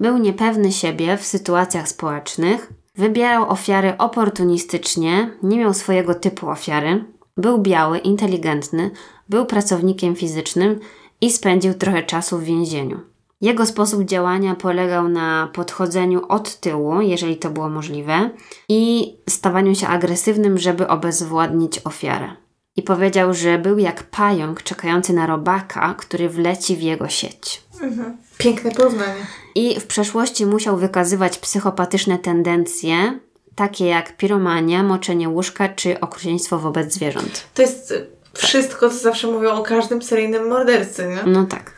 Był niepewny siebie w sytuacjach społecznych, wybierał ofiary oportunistycznie, nie miał swojego typu ofiary, był biały, inteligentny, był pracownikiem fizycznym i spędził trochę czasu w więzieniu. Jego sposób działania polegał na podchodzeniu od tyłu, jeżeli to było możliwe, i stawaniu się agresywnym, żeby obezwładnić ofiarę. I powiedział, że był jak pająk czekający na robaka, który wleci w jego sieć. Mhm. Piękne porównanie. I w przeszłości musiał wykazywać psychopatyczne tendencje, takie jak piromania, moczenie łóżka czy okrucieństwo wobec zwierząt. To jest wszystko, co zawsze mówią o każdym seryjnym mordercy, nie? No tak.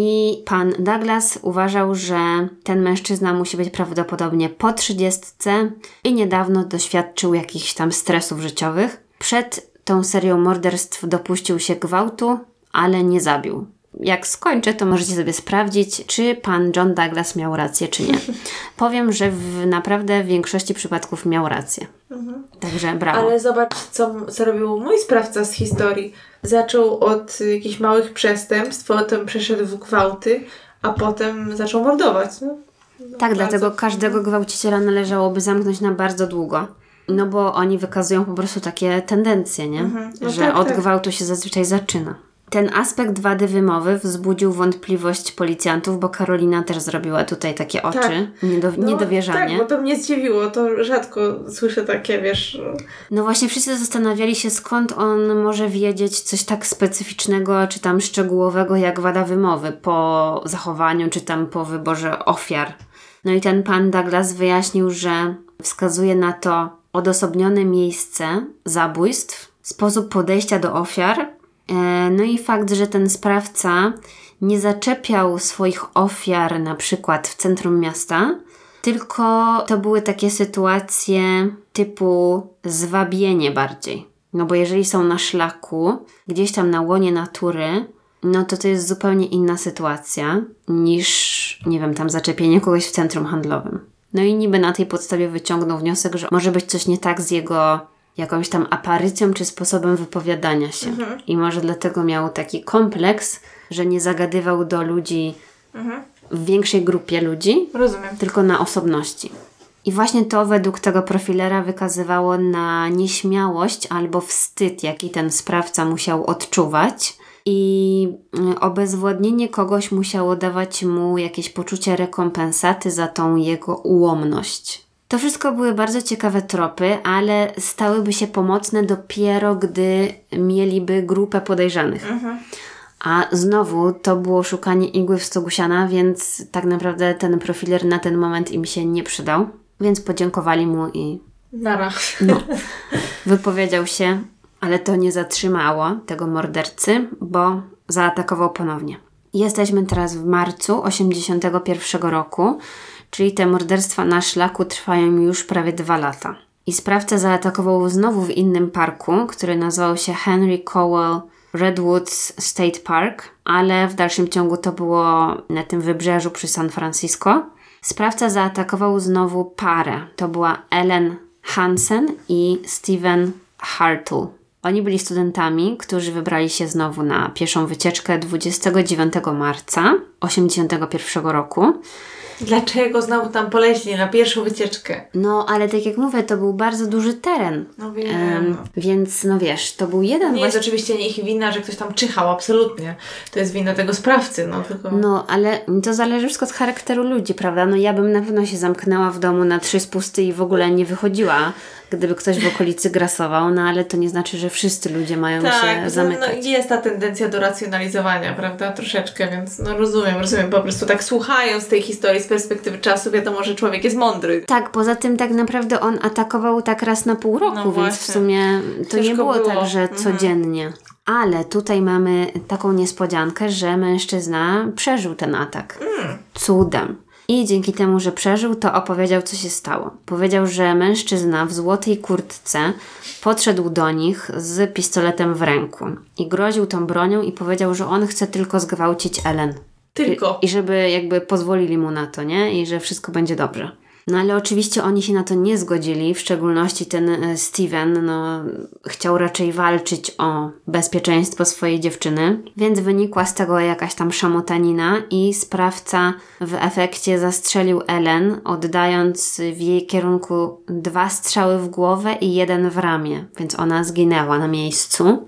I pan Douglas uważał, że ten mężczyzna musi być prawdopodobnie po trzydziestce i niedawno doświadczył jakichś tam stresów życiowych. Przed tą serią morderstw dopuścił się gwałtu, ale nie zabił. Jak skończę, to możecie sobie sprawdzić, czy pan John Douglas miał rację, czy nie. Powiem, że w naprawdę w większości przypadków miał rację. Mhm. Także brawo. Ale zobacz, co, co robił mój sprawca z historii. Zaczął od jakichś małych przestępstw, potem przeszedł w gwałty, a potem zaczął mordować. No? No, tak, dlatego każdego gwałciciela należałoby zamknąć na bardzo długo. No bo oni wykazują po prostu takie tendencje, nie? Mhm. No że tak, od tak. gwałtu się zazwyczaj zaczyna. Ten aspekt wady wymowy wzbudził wątpliwość policjantów, bo Karolina też zrobiła tutaj takie oczy, tak. Niedo, no, niedowierzanie. Tak, bo to mnie zdziwiło, to rzadko słyszę takie, wiesz... No właśnie wszyscy zastanawiali się, skąd on może wiedzieć coś tak specyficznego, czy tam szczegółowego, jak wada wymowy po zachowaniu, czy tam po wyborze ofiar. No i ten pan Douglas wyjaśnił, że wskazuje na to odosobnione miejsce zabójstw, sposób podejścia do ofiar, no i fakt, że ten sprawca nie zaczepiał swoich ofiar na przykład w centrum miasta, tylko to były takie sytuacje typu zwabienie bardziej. No bo jeżeli są na szlaku, gdzieś tam na łonie natury, no to to jest zupełnie inna sytuacja niż, nie wiem, tam zaczepienie kogoś w centrum handlowym. No i niby na tej podstawie wyciągnął wniosek, że może być coś nie tak z jego jakąś tam aparycją czy sposobem wypowiadania się. I może dlatego miał taki kompleks, że nie zagadywał do ludzi w większej grupie ludzi, Rozumiem. tylko na osobności. I właśnie to według tego profilera wykazywało na nieśmiałość albo wstyd, jaki ten sprawca musiał odczuwać. I y, obezwładnienie kogoś musiało dawać mu jakieś poczucie rekompensaty za tą jego ułomność. To wszystko były bardzo ciekawe tropy, ale stałyby się pomocne dopiero, gdy mieliby grupę podejrzanych. A znowu to było szukanie igły w stogu siana, więc tak naprawdę ten profiler na ten moment im się nie przydał. Więc podziękowali mu i Nara. wypowiedział się, ale to nie zatrzymało tego mordercy, bo zaatakował ponownie. Jesteśmy teraz w marcu 81 roku, czyli te morderstwa na szlaku trwają już prawie dwa lata. I sprawca zaatakował znowu w innym parku, który nazywał się Henry Cowell Redwoods State Park, ale w dalszym ciągu to było na tym wybrzeżu przy San Francisco. Sprawca zaatakował znowu parę. To była Ellen Hansen i Steven Hartle. Oni byli studentami, którzy wybrali się znowu na pieszą wycieczkę 29 marca 81 roku. Dlaczego znowu tam poleźli na pierwszą wycieczkę? No, ale tak jak mówię, to był bardzo duży teren. No wiem. Em, więc no wiesz, to był jeden Nie jest właśnie... oczywiście nie ich wina, że ktoś tam czyhał, absolutnie. To jest wina tego sprawcy, no tylko... No, ale to zależy wszystko od charakteru ludzi, prawda? No ja bym na pewno się zamknęła w domu na trzy spusty i w ogóle nie wychodziła, gdyby ktoś w okolicy grasował, no ale to nie znaczy, że wszyscy ludzie mają Tak, się no, zamykać. jest ta tendencja do racjonalizowania, prawda? Troszeczkę, więc no rozumiem, rozumiem. Po prostu tak słuchając tej historii z perspektywy czasu, wiadomo, że człowiek jest mądry. Tak, poza tym tak naprawdę on atakował tak raz na pół roku, No więc w sumie to nie Ciężko było, było. tak, że Mhm. codziennie. Ale tutaj mamy taką niespodziankę, że mężczyzna przeżył ten atak. Mm. Cudem. I dzięki temu, że przeżył, to opowiedział, co się stało. Powiedział, że mężczyzna w złotej kurtce podszedł do nich z pistoletem w ręku i groził tą bronią i powiedział, że on chce tylko zgwałcić Ellen. Tylko. I, I żeby jakby pozwolili mu na to, nie? I że wszystko będzie dobrze. No ale oczywiście oni się na to nie zgodzili, w szczególności ten e, Steven, no, chciał raczej walczyć o bezpieczeństwo swojej dziewczyny, więc wynikła z tego jakaś tam szamotanina i sprawca w efekcie zastrzelił Ellen, oddając w jej kierunku dwa strzały w głowę i jeden w ramię, więc ona zginęła na miejscu.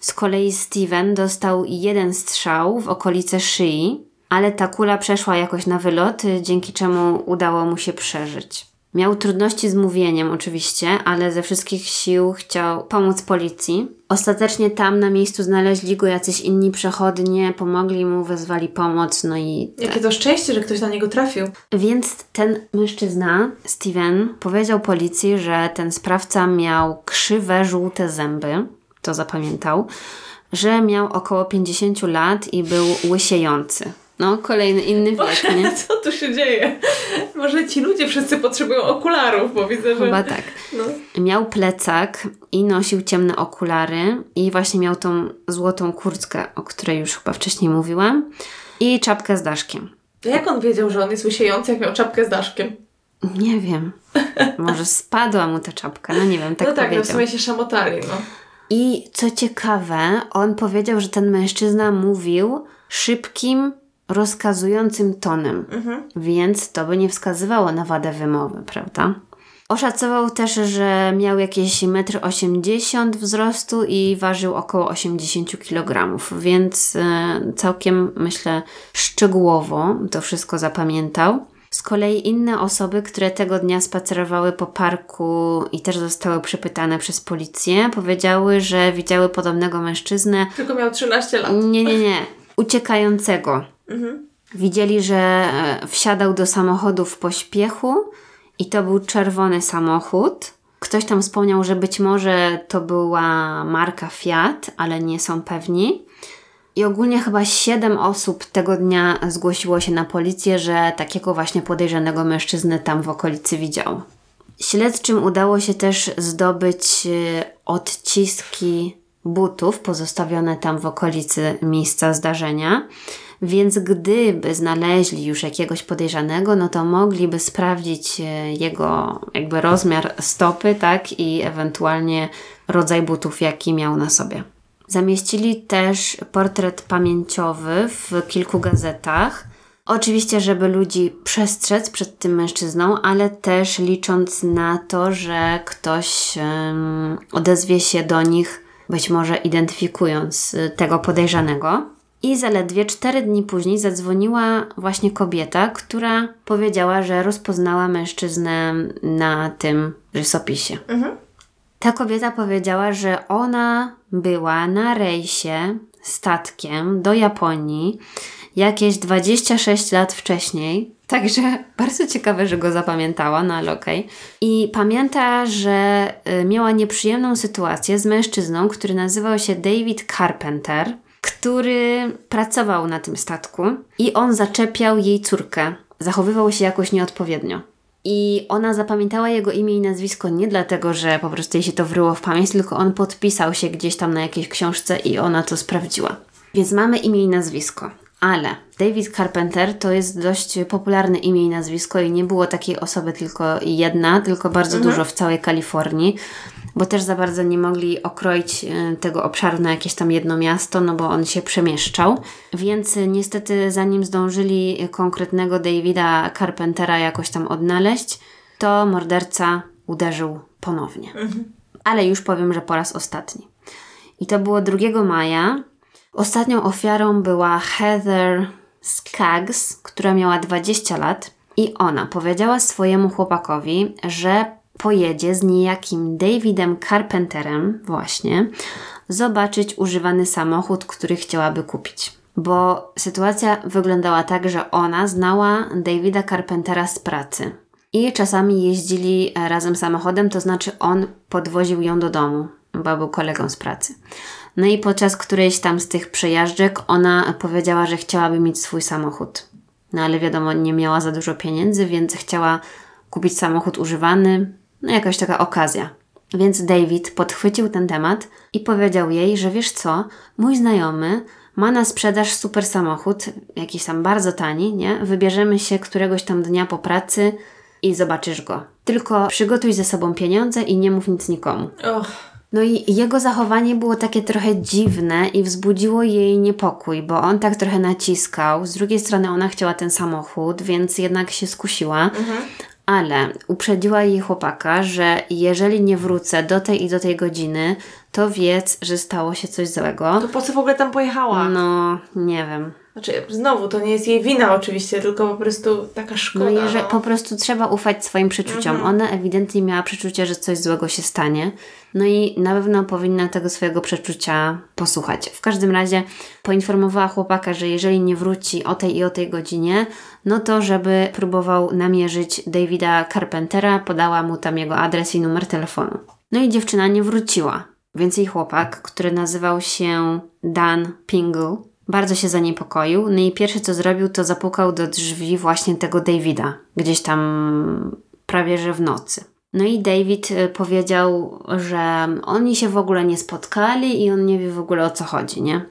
Z kolei Steven dostał jeden strzał w okolice szyi, ale ta kula przeszła jakoś na wylot, dzięki czemu udało mu się przeżyć. Miał trudności z mówieniem oczywiście, ale ze wszystkich sił chciał pomóc policji. Ostatecznie tam na miejscu znaleźli go jacyś inni przechodnie, pomogli mu, wezwali pomoc, no i Jakie to szczęście, że ktoś na niego trafił. więc ten mężczyzna, Steven, powiedział policji, że ten sprawca miał krzywe, żółte zęby, to zapamiętał, że miał około 50 lat i był łysiejący. No, kolejny inny wiek, nie? Co tu się dzieje? Może ci ludzie wszyscy potrzebują okularów, bo widzę, że... Chyba tak. No. Miał plecak i nosił ciemne okulary i właśnie miał tą złotą kurtkę, o której już chyba wcześniej mówiłam, i czapkę z daszkiem. Jak on wiedział, że on jest łysiejący, jak miał czapkę z daszkiem? Nie wiem. Może spadła mu ta czapka, no nie wiem, tak no tak, no w powiedział. sumie się szamotali, no. I co ciekawe, on powiedział, że ten mężczyzna mówił szybkim, rozkazującym tonem, więc to by nie wskazywało na wadę wymowy, prawda? Oszacował też, że miał jakieś 1,80 m wzrostu i ważył około 80 kg, więc e, całkiem, myślę, szczegółowo to wszystko zapamiętał. Z kolei inne osoby, które tego dnia spacerowały po parku i też zostały przepytane przez policję, powiedziały, że widziały podobnego mężczyznę. Tylko miał 13 lat. Nie, nie, nie. Uciekającego. Widzieli, że e, wsiadał do samochodu w pośpiechu i to był czerwony samochód. Ktoś tam wspomniał, że być może to była marka Fiat, ale nie są pewni. I ogólnie chyba 7 osób tego dnia zgłosiło się na policję, że takiego właśnie podejrzanego mężczyznę tam w okolicy widział. Śledczym udało się też zdobyć y, odciski butów pozostawione tam w okolicy miejsca zdarzenia. Więc gdyby znaleźli już jakiegoś podejrzanego, no to mogliby sprawdzić e, jego jakby rozmiar stopy, tak, i ewentualnie rodzaj butów, jaki miał na sobie. Zamieścili też portret pamięciowy w kilku gazetach. Oczywiście, żeby ludzi przestrzec przed tym mężczyzną, ale też licząc na to, że ktoś um, odezwie się do nich, być może identyfikując e, tego podejrzanego. I zaledwie cztery dni później zadzwoniła właśnie kobieta, która powiedziała, że rozpoznała mężczyznę na tym rysopisie. Mhm. Ta kobieta powiedziała, że ona była na rejsie statkiem do Japonii jakieś 26 lat wcześniej. Także bardzo ciekawe, że go zapamiętała, no ale okej. Okay. I pamięta, że y, miała nieprzyjemną sytuację z mężczyzną, który nazywał się David Carpenter który pracował na tym statku i on zaczepiał jej córkę. Zachowywał się jakoś nieodpowiednio. I ona zapamiętała jego imię i nazwisko nie dlatego, że po prostu jej się to wryło w pamięć, tylko on podpisał się gdzieś tam na jakiejś książce i ona to sprawdziła. Więc mamy imię i nazwisko. Ale David Carpenter to jest dość popularne imię i nazwisko i nie było takiej osoby tylko jedna, tylko bardzo mhm. dużo w całej Kalifornii bo też za bardzo nie mogli okroić e, tego obszaru na jakieś tam jedno miasto, no bo on się przemieszczał. Więc niestety zanim zdążyli konkretnego Davida Carpentera jakoś tam odnaleźć, to morderca uderzył ponownie. Mhm. Ale już powiem, że po raz ostatni. I to było 2 maja. Ostatnią ofiarą była Heather Skaggs, która miała 20 lat. I ona powiedziała swojemu chłopakowi, że pojedzie z niejakim Davidem Carpenterem właśnie zobaczyć używany samochód, który chciałaby kupić. Bo sytuacja wyglądała tak, że ona znała Davida Carpentera z pracy. I czasami jeździli razem samochodem, to znaczy on podwoził ją do domu, bo był kolegą z pracy. No i podczas którejś tam z tych przejażdżek ona powiedziała, że chciałaby mieć swój samochód. No ale wiadomo, nie miała za dużo pieniędzy, więc chciała kupić samochód używany, no jakaś taka okazja. Więc David podchwycił ten temat i powiedział jej, że wiesz co, mój znajomy ma na sprzedaż super samochód, jakiś tam bardzo tani, nie? Wybierzemy się któregoś tam dnia po pracy i zobaczysz go. Tylko przygotuj ze sobą pieniądze i nie mów nic nikomu. Oh. No i jego zachowanie było takie trochę dziwne i wzbudziło jej niepokój, bo on tak trochę naciskał. Z drugiej strony ona chciała ten samochód, więc jednak się skusiła. Mhm ale uprzedziła jej chłopaka, że jeżeli nie wrócę do tej i do tej godziny, to wiedz, że stało się coś złego. To po co w ogóle tam pojechała? No, nie wiem. Znaczy, znowu, to nie jest jej wina oczywiście, tylko po prostu taka szkoda. No, jeżeli, no. po prostu trzeba ufać swoim przeczuciom. Mhm. Ona ewidentnie miała przeczucie, że coś złego się stanie. No i na pewno powinna tego swojego przeczucia posłuchać. W każdym razie poinformowała chłopaka, że jeżeli nie wróci o tej i o tej godzinie, no to żeby próbował namierzyć Davida Carpentera, podała mu tam jego adres i numer telefonu. No i dziewczyna nie wróciła. Więc jej chłopak, który nazywał się Dan Pingle, bardzo się zaniepokoił. No i pierwsze co zrobił, to zapukał do drzwi właśnie tego Davida, gdzieś tam prawie że w nocy. No i David y, powiedział, że oni się w ogóle nie spotkali i on nie wie w ogóle o co chodzi, nie?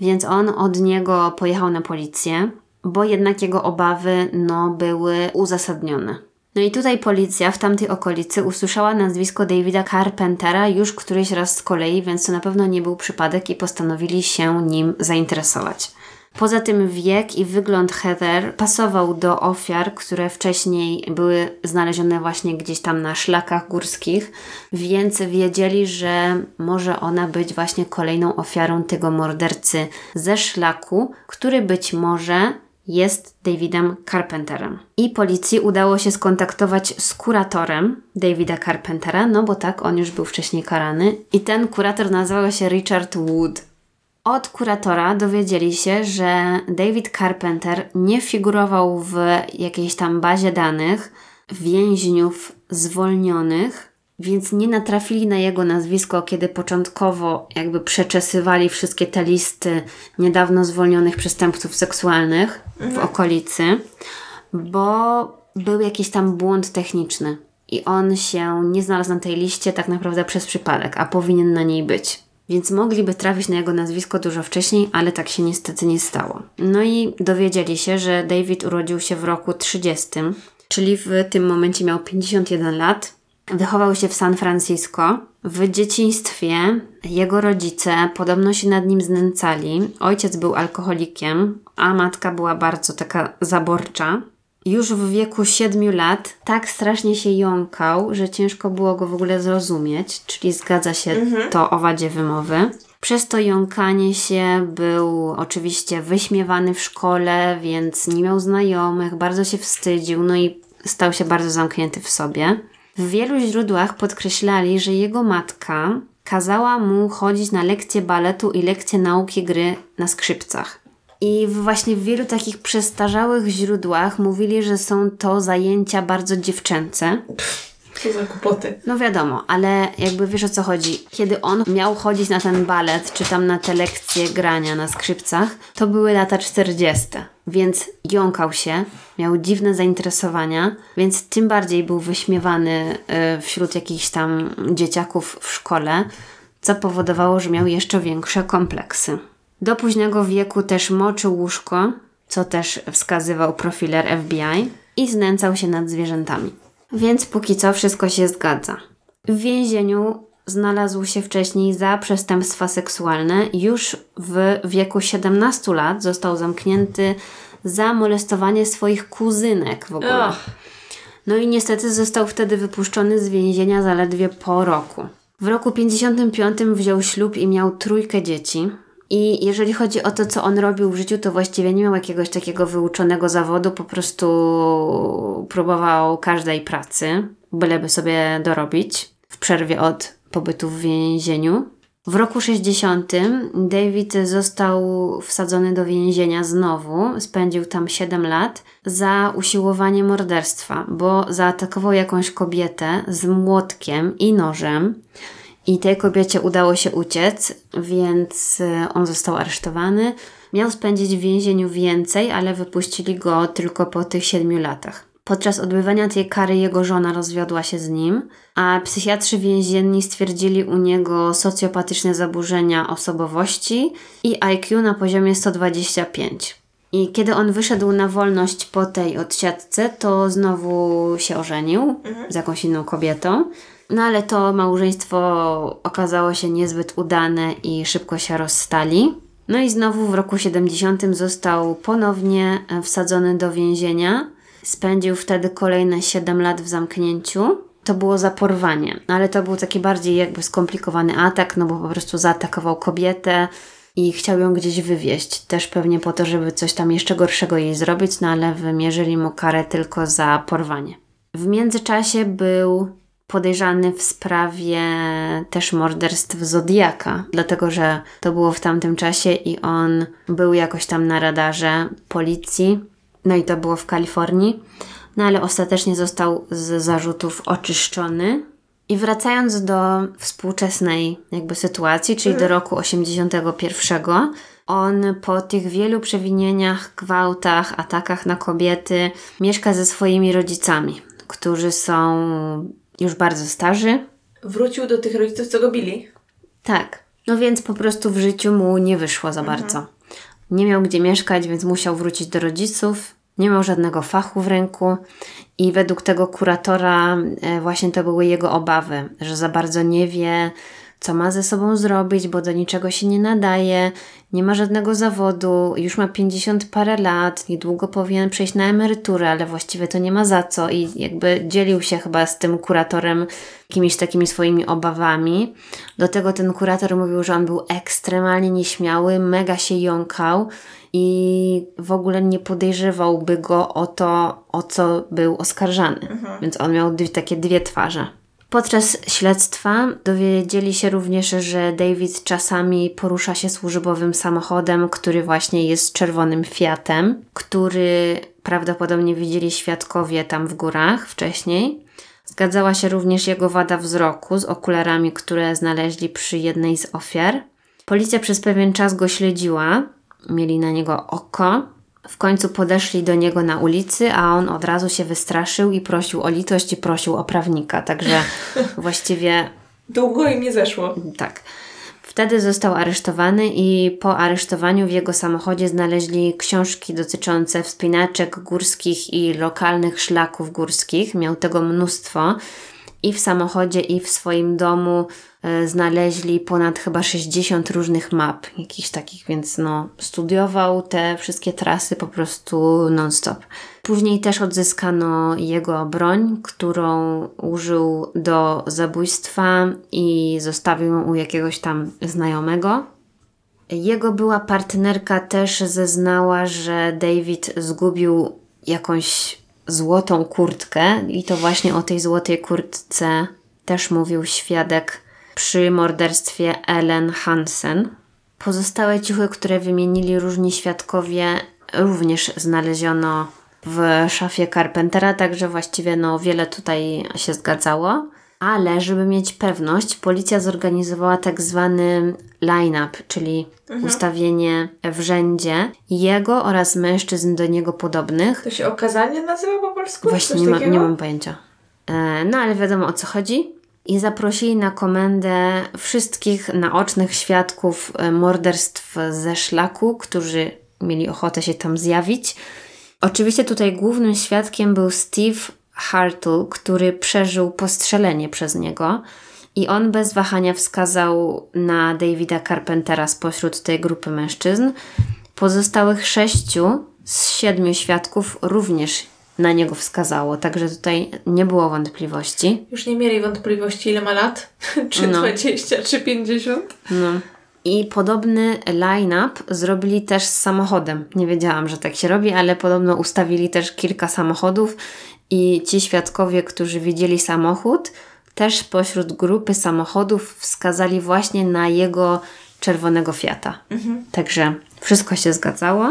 Więc on od niego pojechał na policję, bo jednak jego obawy no, były uzasadnione. No i tutaj policja w tamtej okolicy usłyszała nazwisko Davida Carpentera już któryś raz z kolei, więc to na pewno nie był przypadek i postanowili się nim zainteresować. Poza tym wiek i wygląd Heather pasował do ofiar, które wcześniej były znalezione właśnie gdzieś tam na szlakach górskich, więc wiedzieli, że może ona być właśnie kolejną ofiarą tego mordercy ze szlaku, który być może jest Davidem Carpenterem. I policji udało się skontaktować z kuratorem Davida Carpentera, no bo tak, on już był wcześniej karany. I ten kurator nazywał się Richard Wood. Od kuratora dowiedzieli się, że David Carpenter nie figurował w jakiejś tam bazie danych więźniów zwolnionych więc nie natrafili na jego nazwisko, kiedy początkowo jakby przeczesywali wszystkie te listy niedawno zwolnionych przestępców seksualnych w okolicy, bo był jakiś tam błąd techniczny i on się nie znalazł na tej liście tak naprawdę przez przypadek, a powinien na niej być. Więc mogliby trafić na jego nazwisko dużo wcześniej, ale tak się niestety nie stało. No i dowiedzieli się, że David urodził się w roku 30, czyli w tym momencie miał 51 lat. Wychował się w San Francisco. W dzieciństwie jego rodzice podobno się nad nim znęcali. Ojciec był alkoholikiem, a matka była bardzo taka zaborcza. Już w wieku 7 lat tak strasznie się jąkał, że ciężko było go w ogóle zrozumieć, czyli zgadza się to o wadzie wymowy. Przez to jąkanie się był oczywiście wyśmiewany w szkole, więc nie miał znajomych, bardzo się wstydził, no i stał się bardzo zamknięty w sobie. W wielu źródłach podkreślali, że jego matka kazała mu chodzić na lekcje baletu i lekcje nauki gry na skrzypcach. I właśnie w wielu takich przestarzałych źródłach mówili, że są to zajęcia bardzo dziewczęce. Co za kłopoty. No wiadomo, ale jakby wiesz o co chodzi. Kiedy on miał chodzić na ten balet, czy tam na te lekcje grania na skrzypcach, to były lata 40. Więc jąkał się, miał dziwne zainteresowania, więc tym bardziej był wyśmiewany y, wśród jakichś tam dzieciaków w szkole, co powodowało, że miał jeszcze większe kompleksy. Do późnego wieku też moczył łóżko, co też wskazywał profiler FBI i znęcał się nad zwierzętami. Więc póki co wszystko się zgadza. W więzieniu znalazł się wcześniej za przestępstwa seksualne. Już w wieku 17 lat został zamknięty za molestowanie swoich kuzynek w ogóle. Ach, No i niestety został wtedy wypuszczony z więzienia zaledwie po roku. W roku 55 wziął ślub i miał trójkę dzieci. I jeżeli chodzi o to, co on robił w życiu, to właściwie nie miał jakiegoś takiego wyuczonego zawodu, po prostu próbował każdej pracy, byleby sobie dorobić w przerwie od pobytu w więzieniu. W roku 60 David został wsadzony do więzienia znowu, spędził tam 7 lat za usiłowanie morderstwa, bo zaatakował jakąś kobietę z młotkiem i nożem. I tej kobiecie udało się uciec, więc e, on został aresztowany. Miał spędzić w więzieniu więcej, ale wypuścili go tylko po tych siedmiu latach. Podczas odbywania tej kary jego żona rozwiodła się z nim, a psychiatrzy więzienni stwierdzili u niego socjopatyczne zaburzenia osobowości i IQ na poziomie 125. I kiedy on wyszedł na wolność po tej odsiadce, to znowu się ożenił z jakąś inną kobietą. No ale to małżeństwo okazało się niezbyt udane i szybko się rozstali. No i znowu w roku 70 został ponownie wsadzony do więzienia. Spędził wtedy kolejne 7 lat w zamknięciu. To było za porwanie, ale to był taki bardziej jakby skomplikowany atak, no bo po prostu zaatakował kobietę i chciał ją gdzieś wywieźć. Też pewnie po to, żeby coś tam jeszcze gorszego jej zrobić, no ale wymierzyli mu karę tylko za porwanie. W międzyczasie był podejrzany w sprawie też morderstw Zodiaka, dlatego że to było w tamtym czasie i on był jakoś tam na radarze policji. No i to było w Kalifornii. No ale ostatecznie został z zarzutów oczyszczony. I wracając do współczesnej jakby sytuacji, czyli do roku 81, on po tych wielu przewinieniach, gwałtach, atakach na kobiety mieszka ze swoimi rodzicami, którzy są już bardzo starzy. wrócił do tych rodziców, co go bili. Tak. No więc po prostu w życiu mu nie wyszło za bardzo. Nie miał gdzie mieszkać, więc musiał wrócić do rodziców. Nie miał żadnego fachu w ręku i według tego kuratora e, właśnie to były jego obawy, że za bardzo nie wie, co ma ze sobą zrobić, bo do niczego się nie nadaje, nie ma żadnego zawodu, już ma 50 parę lat, niedługo powinien przejść na emeryturę, ale właściwie to nie ma za co i jakby dzielił się chyba z tym kuratorem jakimiś takimi swoimi obawami. Do tego ten kurator mówił, że on był ekstremalnie nieśmiały, mega się jąkał i w ogóle nie podejrzewałby go o to, o co był oskarżany. Więc on miał dwie, takie dwie twarze. Podczas śledztwa dowiedzieli się również, że David czasami porusza się służbowym samochodem, który właśnie jest czerwonym Fiatem, który prawdopodobnie widzieli świadkowie tam w górach wcześniej. Zgadzała się również jego wada wzroku z okularami, które znaleźli przy jednej z ofiar. Policja przez pewien czas go śledziła, mieli na niego oko. W końcu podeszli do niego na ulicy, a on od razu się wystraszył i prosił o litość i prosił o prawnika. Także właściwie Długo im nie zeszło. tak. Wtedy został aresztowany i po aresztowaniu w jego samochodzie znaleźli książki dotyczące wspinaczek górskich i lokalnych szlaków górskich. Miał tego mnóstwo. I w samochodzie, i w swoim domu e, znaleźli ponad chyba 60 różnych map, jakichś takich, więc no, studiował te wszystkie trasy po prostu non-stop. Później też odzyskano jego broń, którą użył do zabójstwa i zostawił ją u jakiegoś tam znajomego. Jego była partnerka też zeznała, że David zgubił jakąś złotą kurtkę i to właśnie o tej złotej kurtce też mówił świadek przy morderstwie Ellen Hansen. Pozostałe ciuchy, które wymienili różni świadkowie, również znaleziono w szafie Carpentera, także właściwie no wiele tutaj się zgadzało. Ale żeby mieć pewność, policja zorganizowała tak zwany line-up, czyli ustawienie w rzędzie jego oraz mężczyzn do niego podobnych. To się okazanie nazywa po polsku? Właśnie nie, ma, nie mam pojęcia. E, no ale wiadomo o co chodzi. I zaprosili na komendę wszystkich naocznych świadków e, morderstw ze szlaku, którzy mieli ochotę się tam zjawić. Oczywiście tutaj głównym świadkiem był Steve Hartle, który przeżył postrzelenie przez niego i on bez wahania wskazał na Davida Carpentera spośród tej grupy mężczyzn. Pozostałych sześciu z siedmiu świadków również na niego wskazało, także tutaj nie było wątpliwości. Już nie mieli wątpliwości, ile ma lat? czy No. 20, czy 50? No. I podobny line-up zrobili też z samochodem. Nie wiedziałam, że tak się robi, ale podobno ustawili też kilka samochodów i ci świadkowie, którzy widzieli samochód, też pośród grupy samochodów wskazali właśnie na jego czerwonego Fiata. Także wszystko się zgadzało.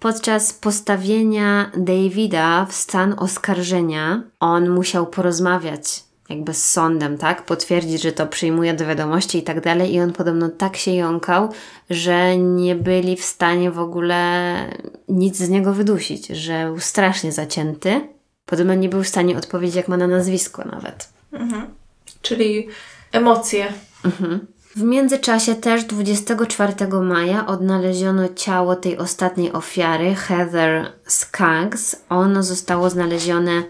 Podczas postawienia Davida w stan oskarżenia, on musiał porozmawiać jakby z sądem, tak? Potwierdzić, że to przyjmuje do wiadomości i tak dalej. I on podobno tak się jąkał, że nie byli w stanie w ogóle nic z niego wydusić, że był strasznie zacięty. Podobno nie był w stanie odpowiedzieć, jak ma na nazwisko nawet. Czyli emocje. W międzyczasie też 24 maja odnaleziono ciało tej ostatniej ofiary, Heather Skaggs. Ono zostało znalezione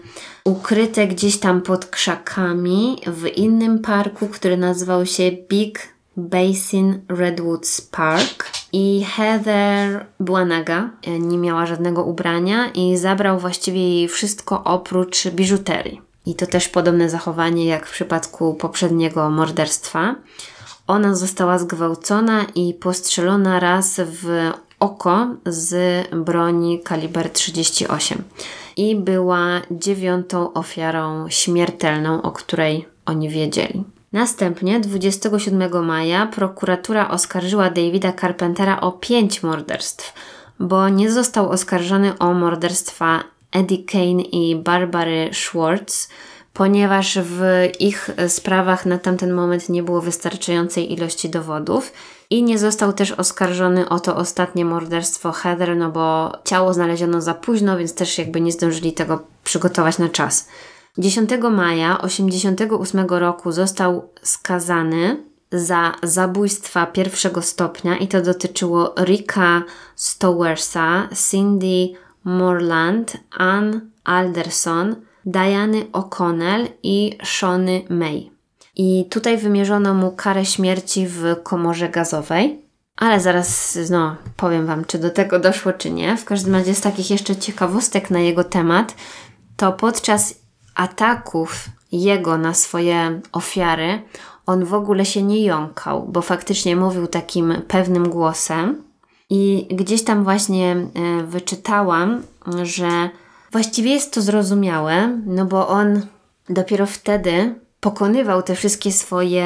ukryte gdzieś tam pod krzakami w innym parku, który nazywał się Big Basin Redwoods Park. I Heather była naga, nie miała żadnego ubrania i zabrał właściwie jej wszystko oprócz biżuterii. I to też podobne zachowanie jak w przypadku poprzedniego morderstwa. Ona została zgwałcona i postrzelona raz w oko z broni kaliber 38 i była dziewiątą ofiarą śmiertelną, o której oni wiedzieli. Następnie 27 maja prokuratura oskarżyła Davida Carpentera o pięć morderstw, bo nie został oskarżony o morderstwa Eddie Kane i Barbary Schwartz, ponieważ w ich sprawach na tamten moment nie było wystarczającej ilości dowodów i nie został też oskarżony o to ostatnie morderstwo Heather, no bo ciało znaleziono za późno, więc też jakby nie zdążyli tego przygotować na czas. 10 maja 1988 roku został skazany za zabójstwa pierwszego stopnia i to dotyczyło Ricka Stowersa, Cindy Morland, Ann Alderson, Diany O'Connell i Shony May. I tutaj wymierzono mu karę śmierci w komorze gazowej. Ale zaraz no, powiem Wam, czy do tego doszło, czy nie. W każdym razie z takich jeszcze ciekawostek na jego temat, to podczas ataków jego na swoje ofiary, on w ogóle się nie jąkał, bo faktycznie mówił takim pewnym głosem. I gdzieś tam właśnie e, wyczytałam, że właściwie jest to zrozumiałe, no bo on dopiero wtedy pokonywał te wszystkie swoje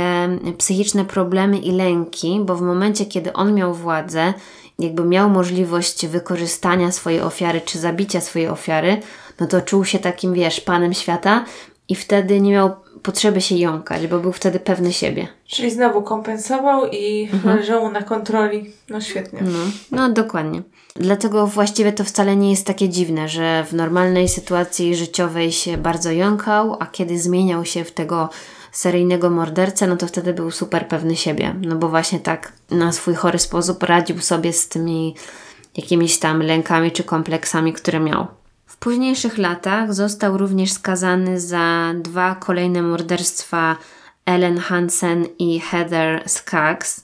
psychiczne problemy i lęki, bo w momencie, kiedy on miał władzę, jakby miał możliwość wykorzystania swojej ofiary czy zabicia swojej ofiary, no to czuł się takim, wiesz, panem świata i wtedy nie miał potrzeby się jąkać, bo był wtedy pewny siebie. Czyli znowu kompensował i Mhm. leżał na kontroli. No świetnie. No, no dokładnie. Dlatego właściwie to wcale nie jest takie dziwne, że w normalnej sytuacji życiowej się bardzo jąkał, a kiedy zmieniał się w tego seryjnego mordercę, no to wtedy był super pewny siebie. No bo właśnie tak na swój chory sposób radził sobie z tymi jakimiś tam lękami czy kompleksami, które miał. W późniejszych latach został również skazany za dwa kolejne morderstwa Ellen Hansen i Heather Skaggs.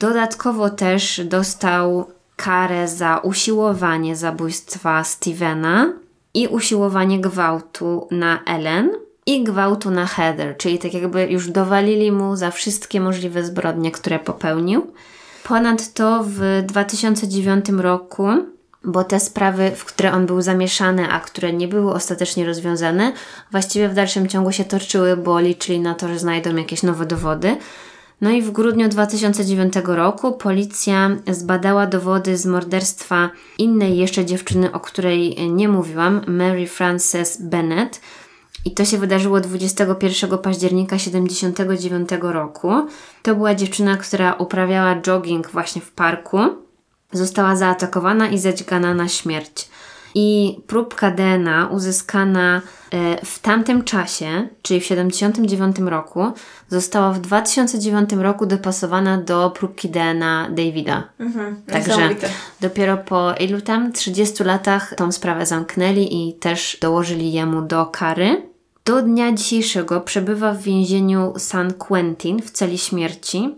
Dodatkowo też dostał karę za usiłowanie zabójstwa Stevena i usiłowanie gwałtu na Ellen i gwałtu na Heather, czyli tak jakby już dowalili mu za wszystkie możliwe zbrodnie, które popełnił. Ponadto w 2009 roku, bo te sprawy, w które on był zamieszany, a które nie były ostatecznie rozwiązane, właściwie w dalszym ciągu się toczyły, bo liczyli na to, że znajdą jakieś nowe dowody. No i w grudniu 2009 roku policja zbadała dowody z morderstwa innej jeszcze dziewczyny, o której nie mówiłam, Mary Frances Bennett. I to się wydarzyło 21 października 79 roku. To była dziewczyna, która uprawiała jogging właśnie w parku. Została zaatakowana i zadźgana na śmierć. I próbka DNA uzyskana e, w tamtym czasie, czyli w 79 roku, została w 2009 roku dopasowana do próbki DNA Davida. Mhm. Także dopiero po ilu tam 30 latach tą sprawę zamknęli i też dołożyli jemu do kary. Do dnia dzisiejszego przebywa w więzieniu San Quentin w celi śmierci,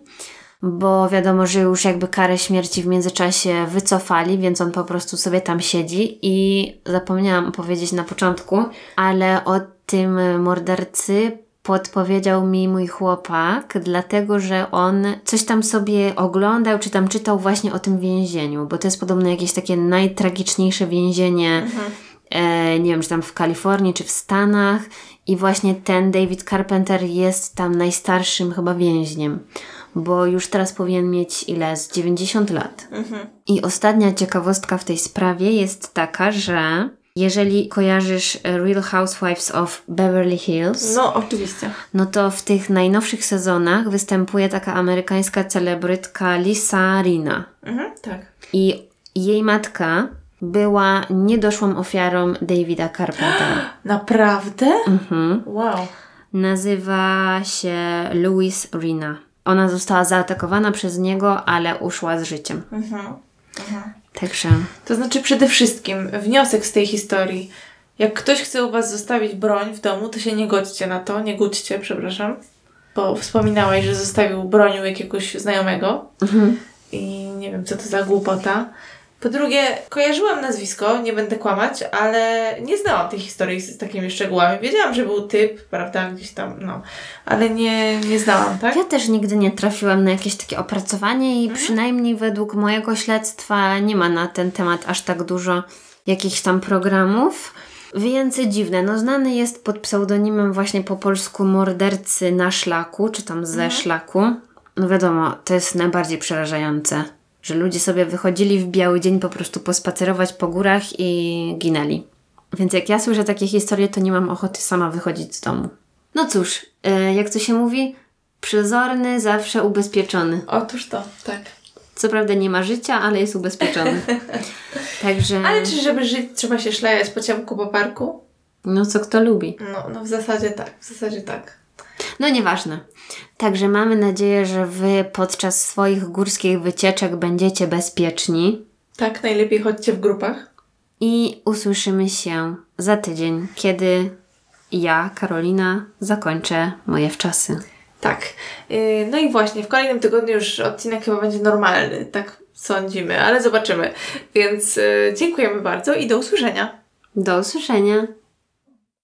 bo wiadomo, że już jakby karę śmierci w międzyczasie wycofali, więc on po prostu sobie tam siedzi i zapomniałam powiedzieć na początku, ale o tym mordercy podpowiedział mi mój chłopak, dlatego że on coś tam sobie oglądał, czy tam czytał właśnie o tym więzieniu, bo to jest podobno jakieś takie najtragiczniejsze więzienie, e, nie wiem, czy tam w Kalifornii, czy w Stanach. I właśnie ten David Carpenter jest tam najstarszym chyba więźniem, bo już teraz powinien mieć ile? Z 90 lat. I ostatnia ciekawostka w tej sprawie jest taka, że jeżeli kojarzysz Real Housewives of Beverly Hills, No, oczywiście. no to w tych najnowszych sezonach występuje taka amerykańska celebrytka Lisa Rina. Mhm, tak. I jej matka była niedoszłą ofiarą Davida Carpentera. Naprawdę? Mhm. Wow. Nazywa się Louis Rina. Ona została zaatakowana przez niego, ale uszła z życiem. Mhm. Także To znaczy przede wszystkim wniosek z tej historii. Jak ktoś chce u Was zostawić broń w domu, to się nie godźcie na to, nie gódźcie, przepraszam. Bo wspominałaś, że zostawił broń u jakiegoś znajomego i nie wiem, co to za głupota. Po drugie, kojarzyłam nazwisko, nie będę kłamać, ale nie znałam tej historii z takimi szczegółami. Wiedziałam, że był typ, prawda, gdzieś tam, no, ale nie, nie znałam, tak? ja też nigdy nie trafiłam na jakieś takie opracowanie i przynajmniej według mojego śledztwa nie ma na ten temat aż tak dużo jakichś tam programów. Więc dziwne, no znany jest pod pseudonimem właśnie po polsku mordercy na szlaku, czy tam ze szlaku. No wiadomo, to jest najbardziej przerażające, że ludzie sobie wychodzili w biały dzień po prostu pospacerować po górach i ginęli. Więc jak ja słyszę takie historie, to nie mam ochoty sama wychodzić z domu. No cóż, e, jak to się mówi, przezorny zawsze ubezpieczony. Otóż to, tak. Co prawda nie ma życia, ale jest ubezpieczony. Także, Ale czy żeby żyć, trzeba się szlajać po ciemku po parku? no co kto lubi. No, no w zasadzie tak, w zasadzie tak. No nieważne. Także mamy nadzieję, że Wy podczas swoich górskich wycieczek będziecie bezpieczni Tak, najlepiej chodźcie w grupach. i usłyszymy się za tydzień, kiedy ja, Karolina, zakończę moje wczasy. Tak. Yy, No i właśnie, w kolejnym tygodniu już odcinek chyba będzie normalny, tak sądzimy, ale zobaczymy. Więc yy, dziękujemy bardzo i do usłyszenia. Do usłyszenia.